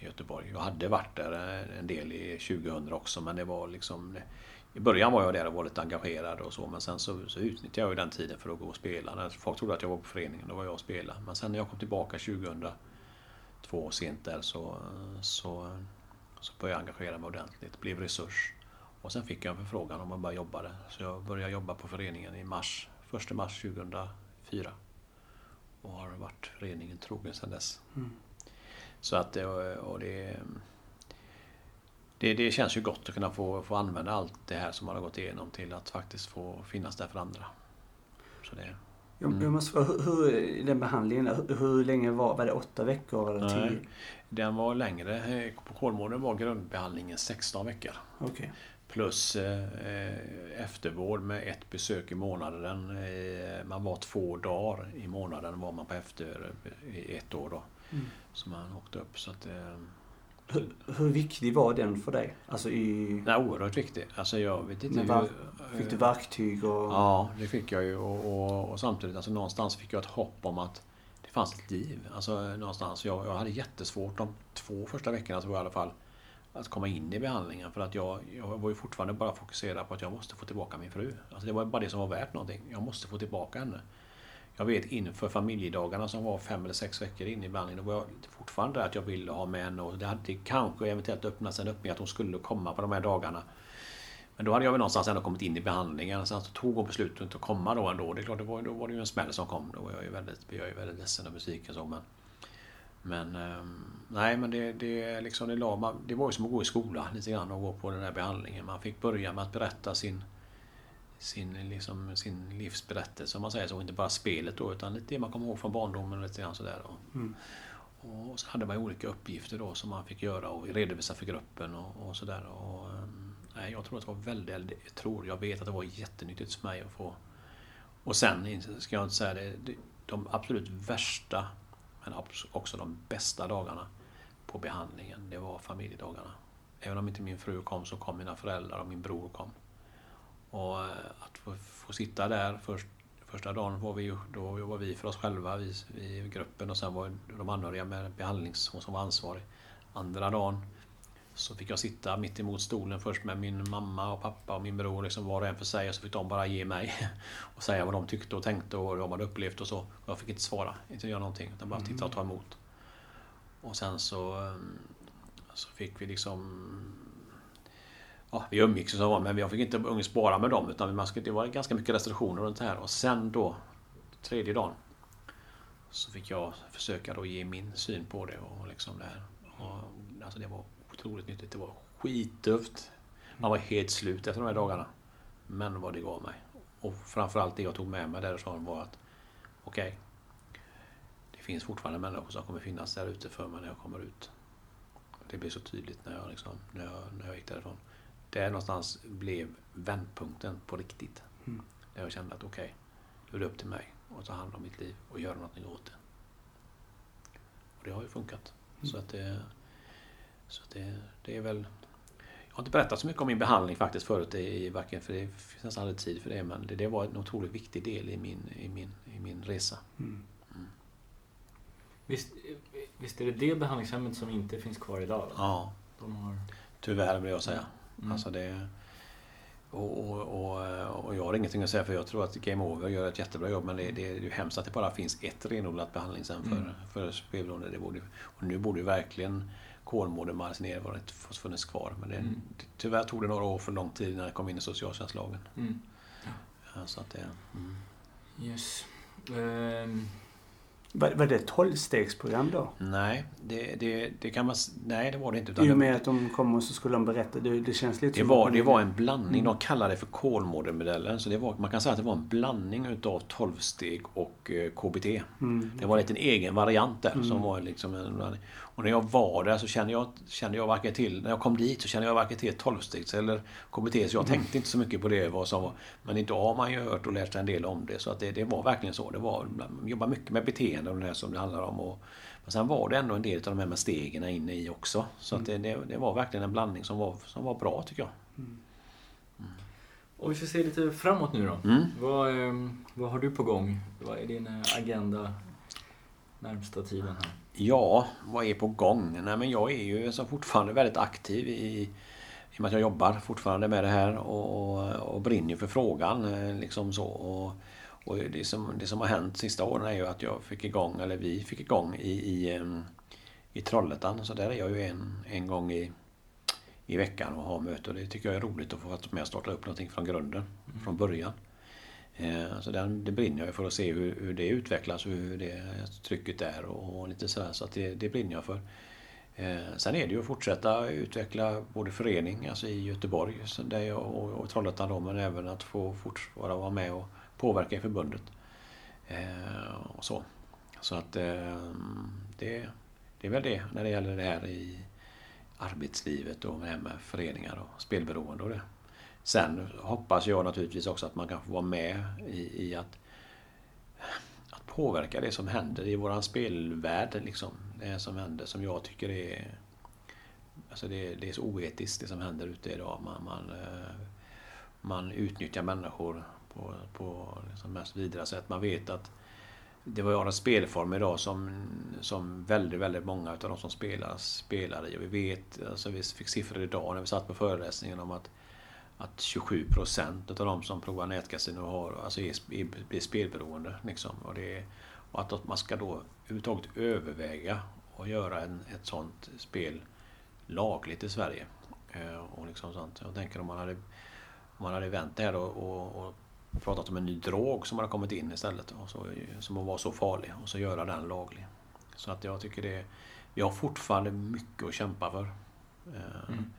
D: i Göteborg. Jag hade varit där en del i 2000 också men det var liksom i början var jag där och var lite engagerad och så men sen så, så utnyttjade jag den tiden för att gå och spela. När folk trodde att jag var på föreningen, då var jag och spelade. Men sen när jag kom tillbaka 2002 sent där så, så, så började jag engagera mig ordentligt. Blev resurs. Och sen fick jag en förfrågan om att börja jobba där. Så jag började jobba på föreningen i mars, 1 mars 2004. Och har varit föreningen trogen sedan dess. Mm. Så att och det, det, det, känns ju gott att kunna få, få använda allt det här som man har gått igenom till att faktiskt få finnas där för andra. Så det,
A: mm. Jag måste fråga, hur, hur, den behandlingen, hur, hur länge var, var det? Åtta veckor eller tio? Nej,
D: den var längre. På Kolmården var grundbehandlingen 16 veckor.
A: Okay.
D: Plus eh, eftervård med ett besök i månaden. Eh, man var två dagar i månaden var man på efter i ett år då. Mm. Så man åkte upp. Så att, eh,
A: hur, hur, viktig var den för dig? Alltså i...
D: Nej, oerhört viktig. Alltså jag vet inte
A: var, Fick du verktyg? Och...
D: Ja, det fick jag ju. Och, och, och, samtidigt, alltså någonstans fick jag ett hopp om att det fanns ett liv. Alltså någonstans. Jag, jag hade jättesvårt de två första veckorna tror jag i alla fall att komma in i behandlingen för att jag, jag var ju fortfarande bara fokuserad på att jag måste få tillbaka min fru. Alltså det var bara det som var värt någonting. Jag måste få tillbaka henne. Jag vet inför familjedagarna som var fem eller sex veckor in i behandlingen, då var jag fortfarande där att jag ville ha med henne och det hade kanske eventuellt öppnats en öppning att hon skulle komma på de här dagarna. Men då hade jag väl någonstans ändå kommit in i behandlingen. Sen så tog hon beslutet att komma då ändå. Det är klart, det var, då var det ju en smäll som kom. Då var jag ju väldigt, jag är väldigt ledsen och besviken så. Men, men ehm, nej, men det, det, liksom, det, la, det var ju som att gå i skola lite grann och gå på den här behandlingen. Man fick börja med att berätta sin, sin, liksom, sin livsberättelse om man säger så. Inte bara spelet då utan lite det man kommer ihåg från barndomen och lite grann sådär. Mm. Och så hade man olika uppgifter då som man fick göra och redovisa för gruppen och, och sådär. Och, ehm, nej, jag tror att det var väldigt, jag tror, jag vet att det var jättenyttigt för mig att få. Och sen ska jag inte säga det, de absolut värsta men också de bästa dagarna på behandlingen, det var familjedagarna. Även om inte min fru kom så kom mina föräldrar och min bror kom. Och eh, att få, få sitta där först, första dagen var vi, då var vi för oss själva, vi, i gruppen och sen var de anhöriga med behandlings, hon som var ansvarig. Andra dagen så fick jag sitta mitt emot stolen först med min mamma och pappa och min bror, liksom var och en för sig. Och så fick de bara ge mig och säga vad de tyckte och tänkte och vad de hade upplevt och så. Och jag fick inte svara, inte göra någonting, utan bara titta och ta emot. Och sen så, mm, så fick vi liksom... Ja, vi umgicks och så, men jag fick inte umgås bara med dem, utan man skulle, det var ganska mycket restriktioner runt det här. Och sen då, tredje dagen, så fick jag försöka då ge min syn på det och liksom det här. Och, alltså det var otroligt nyttigt. Det var skittufft. Man var helt slut efter de här dagarna. Men vad det gav mig. Och framförallt det jag tog med mig därifrån var att okej, okay, det finns fortfarande människor som kommer finnas där ute för mig när jag kommer ut. Det blev så tydligt när jag, liksom, när jag, när jag gick därifrån. Där någonstans blev vändpunkten på riktigt. Mm. Där jag kände att okej, okay, nu är det upp till mig att ta hand om mitt liv och göra någonting åt det. Och det har ju funkat. Mm. Så att det, så det, det är väl... Jag har inte berättat så mycket om min behandling faktiskt förut, i, varken för det finns nästan aldrig tid för det, men det, det var en otroligt viktig del i min, i min, i min resa. Mm. Mm.
C: Visst, visst är det det behandlingshemmet som inte finns kvar idag? Då?
D: Ja. De har... Tyvärr vill jag säga. Mm. Alltså det, och, och, och, och, jag har ingenting att säga för jag tror att Game Over gör ett jättebra jobb men det, det är ju hemskt att det bara finns ett renodlat behandlingshem för, mm. för spelberoende. och nu borde ju verkligen Kolmården, Marcinér var inte funnits kvar. Men det, mm. tyvärr tog det några år för lång tid innan det kom in i socialtjänstlagen. Mm. Ja. Så att det, mm.
C: Yes. Um.
A: Var, var det ett tolvstegsprogram då?
D: Nej, det, det, det, kan man... Nej, det var det inte.
A: I och med att de kom och så skulle de berätta. Det, det känns lite
D: det som... Var, det var en blandning. Mm. De kallade det för Kolmårdenmodellen. Så det var, man kan säga att det var en blandning utav tolvsteg och eh, KBT. Mm. Det var en liten egen variant där. Som mm. var liksom en, och när jag var där så kände jag, kände jag varken till... När jag kom dit så kände jag varken till tolvstegs eller KBT. Så jag mm. tänkte inte så mycket på det. Vad som var, men idag har man ju hört och lärt sig en del om det. Så att det, det var verkligen så. Det var, man jobbar mycket med beteende och det här som det handlar om. Och, men sen var det ändå en del av de här med stegen inne i också. Så att det, det, var verkligen en blandning som var, som var bra tycker jag. Mm.
C: Mm. Och vi får se lite framåt nu då. Mm. Vad, ehm, vad har du på gång? Vad är din agenda närmsta tiden här?
D: Ja, vad är på gång? Nej, men jag är ju alltså fortfarande väldigt aktiv i, i och med att jag jobbar fortfarande med det här och, och, och brinner för frågan. Eh, liksom så. Och, och det, som, det som har hänt sista åren är ju att jag fick igång, eller vi fick igång i, i, i Trollhättan. Så där är jag ju en, en gång i, i veckan och har möte. Och det tycker jag är roligt att få vara med och starta upp någonting från grunden, mm. från början. Så den, det brinner jag för att se hur, hur, det utvecklas och hur det trycket är och, lite sådär. Så att det, det brinner jag för. Eh, sen är det ju att fortsätta utveckla både förening, alltså i Göteborg där jag, och, och Trollhättan då, men även att få fortsätta vara med och påverka i förbundet. Eh, och så. Så att eh, det, det är väl det när det gäller det här i arbetslivet och med, med föreningar och spelberoende och det. Sen hoppas jag naturligtvis också att man kan få vara med i, i att, att påverka det som händer i våran spelvärld. Liksom. Det som händer som jag tycker är Alltså det, det är så oetiskt det som händer ute idag. Man, man, eh, man utnyttjar människor på, på liksom mest vidriga sätt. Man vet att det var en spelform idag som, som väldigt, väldigt många av de som spelar spelar i. Och vi vet, alltså vi fick siffror idag när vi satt på föreläsningen om att att 27 procent av de som provar nätkasino har, alltså är, är, spelberoende. Liksom. Och, det, och att man ska då överhuvudtaget överväga att göra en, ett sånt spel lagligt i Sverige. Eh, och liksom sånt. Jag tänker om man hade, om man hade vänt det här och, och, och pratat om en ny drog som hade kommit in istället. Och så, som var så farlig och så göra den laglig. Så att jag tycker det, vi har fortfarande mycket att kämpa för. Eh, mm.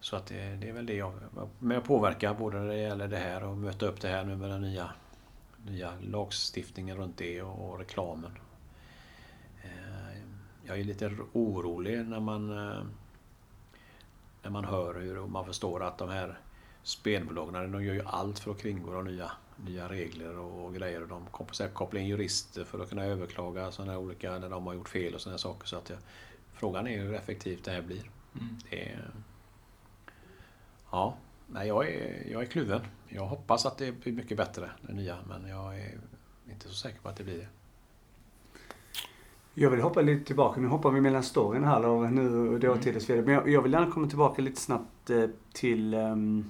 D: Så att det, det, är väl det jag med att påverka både när det gäller det här och möta upp det här nu med den nya, nya lagstiftningen runt det och, och reklamen. Eh, jag är lite orolig när man eh, när man hör hur och man förstår att de här spelbolagen de gör ju allt för att kringgå de nya, nya regler och grejer. De kopplar in jurister för att kunna överklaga sådana olika när de har gjort fel och sådana saker. Så att jag, frågan är hur effektivt det här blir. Mm. Det, Ja, nej, jag, är, jag är kluven. Jag hoppas att det blir mycket bättre, det nya, men jag är inte så säker på att det blir det.
A: Jag vill hoppa lite tillbaka. Nu hoppar vi mellan storyn här och nu och dåtid och så vidare. Men jag, jag vill gärna komma tillbaka lite snabbt eh, till ehm,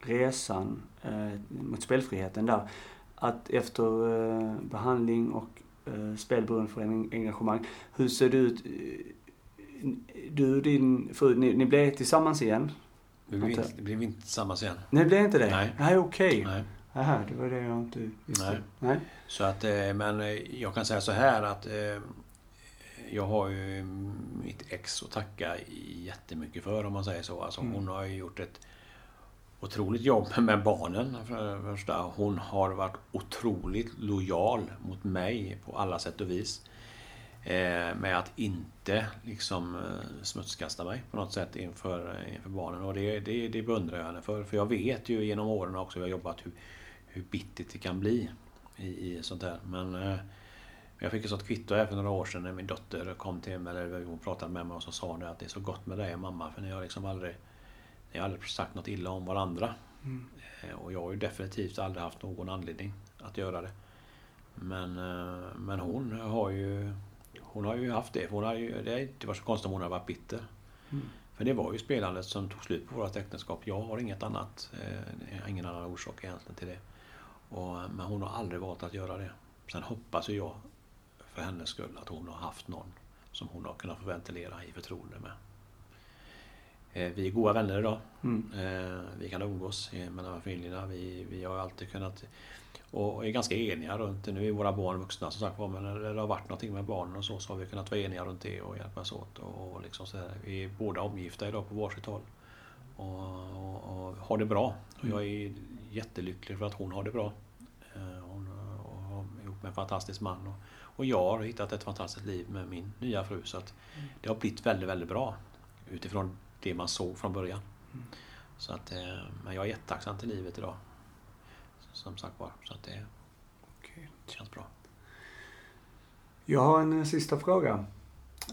A: resan eh, mot spelfriheten där. Att efter eh, behandling och spelberoende för en engagemang. Hur ser det ut? Du och din fru, ni, ni blev tillsammans igen?
D: Vi blev inte, det blev inte tillsammans igen.
A: Nej, det blev inte det?
D: Nej.
A: Nej, okej.
D: Nej.
A: Aha, det var det jag inte visste.
D: Nej.
A: Nej.
D: Så att, eh, men eh, jag kan säga så här att eh, jag har ju mitt ex att tacka jättemycket för om man säger så. Alltså,
A: Mm.
D: Hon har ju gjort ett otroligt jobb med barnen. För det första. Hon har varit otroligt lojal mot mig på alla sätt och vis. Eh, med att inte liksom eh, smutskasta mig på något sätt inför, inför barnen. Och det, det, det beundrar jag henne för. För jag vet ju genom åren också jag har jobbat hur, hur bittert det kan bli i, i sånt där. Men eh, jag fick ett sånt kvitto här för några år sedan när min dotter kom till mig, eller hon pratade med mig och så sa hon att det är så gott med dig mamma för ni har liksom aldrig, ni har aldrig sagt något illa om varandra.
A: Mm.
D: Eh, Och jag har ju definitivt aldrig haft någon anledning att göra det. Men, eh, men hon har ju hon har ju haft det. Hon har ju, det har inte varit så konstigt om hon har varit bitter.
A: Mm.
D: För det var ju spelandet som tog slut på vårt äktenskap. Jag har inget annat, eh, ingen annan orsak egentligen till det. Och, men hon har aldrig valt att göra det. Sen hoppas ju jag för hennes skull att hon har haft någon som hon har kunnat få ventilera i förtroende med. Eh, Vi är goda vänner idag.
A: Mm.
D: Eh, Vi kan umgås eh, mellan familjerna. Vi, vi har alltid kunnat och är ganska eniga runt det. Nu är våra barn vuxna som sagt men när det har varit någonting med barnen och så, så har vi kunnat vara eniga runt det och hjälpas åt. Och, och liksom så här. Vi är båda omgifta idag på varsitt håll. Och, och, och har det bra. Och jag är jättelycklig för att hon har det bra. Eh, Hon är ihop med en fantastisk man. Och, och jag har hittat ett fantastiskt liv med min nya fru. Så att det har blivit väldigt, väldigt bra. Utifrån det man såg från början. Så att, eh, men jag är jättetacksam till livet idag. Som sagt var. Så att det
A: Okej.
D: känns bra.
A: Jag har en eh, sista fråga.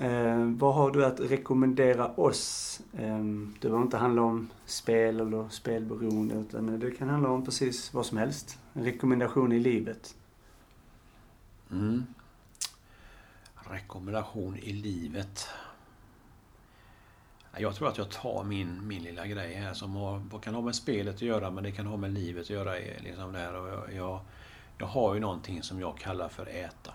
A: Eh, vad har du att rekommendera oss? Eh, det behöver inte handla om spel eller spelberoende utan det kan handla om precis vad som helst. En rekommendation i livet.
D: Mm. Rekommendation i livet. Jag tror att jag tar min, min lilla grej här som har, kan ha med spelet att göra men det kan ha med livet att göra. Eh, liksom där. Och jag, jag, jag har ju någonting som jag kallar för äta.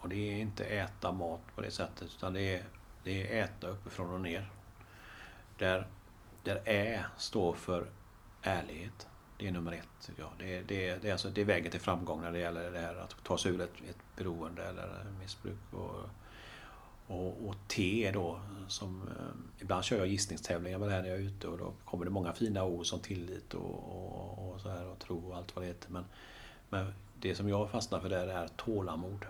D: Och det är inte äta mat på det sättet utan det är, det är äta uppifrån och ner. Där, där Ä står för ärlighet. Det är nummer ett Ja. Det det, det, är alltså, det är vägen till framgång när det gäller det här att ta sig ur ett, ett beroende eller missbruk. Och, och, och T då, som eh, ibland kör jag gissningstävlingar med det här när jag är ute och då kommer det många fina ord som tillit och, och, och så här och tro och allt vad det heter. Men, men det som jag fastnar för där är tålamod.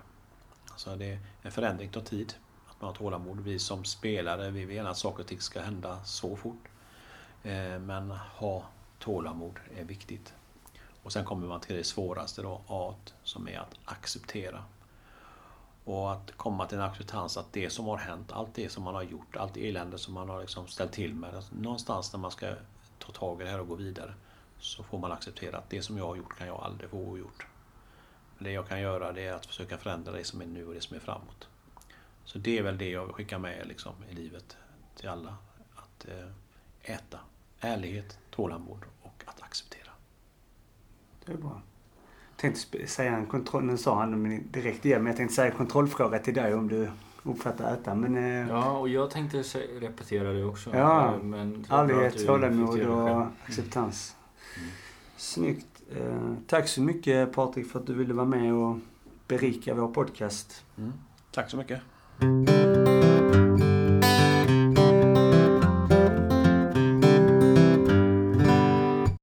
D: Alltså det är en förändring tar tid. Att man har tålamod. Vi som spelare, vi vill gärna att saker och ting ska hända så fort. Eh, Men ha tålamod är viktigt. Och sen kommer man till det svåraste då, A, som är att acceptera. Och att komma till en acceptans att det som har hänt, allt det som man har gjort, allt elände som man har liksom ställt till med. Alltså någonstans när man ska ta tag i det här och gå vidare så får man acceptera att det som jag har gjort kan jag aldrig få ogjort. Det jag kan göra det är att försöka förändra det som är nu och det som är framåt. Så det är väl det jag vill skicka med liksom, i livet till alla. Att eh, äta ärlighet, tålamod och att acceptera.
A: Det är bra. Jag tänkte säga en kontroll, nu sa han men direkt igen, men jag tänkte säga en kontrollfråga till dig om du uppfattar äta. Men eh,
C: Ja, och jag tänkte repetera det också.
A: Ja.
C: Eh, Men
A: ärlighet, tålamod och
C: själv.
A: acceptans.
C: Mm.
A: Snyggt. Eh, tack så mycket Patrik för att du ville vara med och berika vår podcast.
D: Mm. Tack så mycket.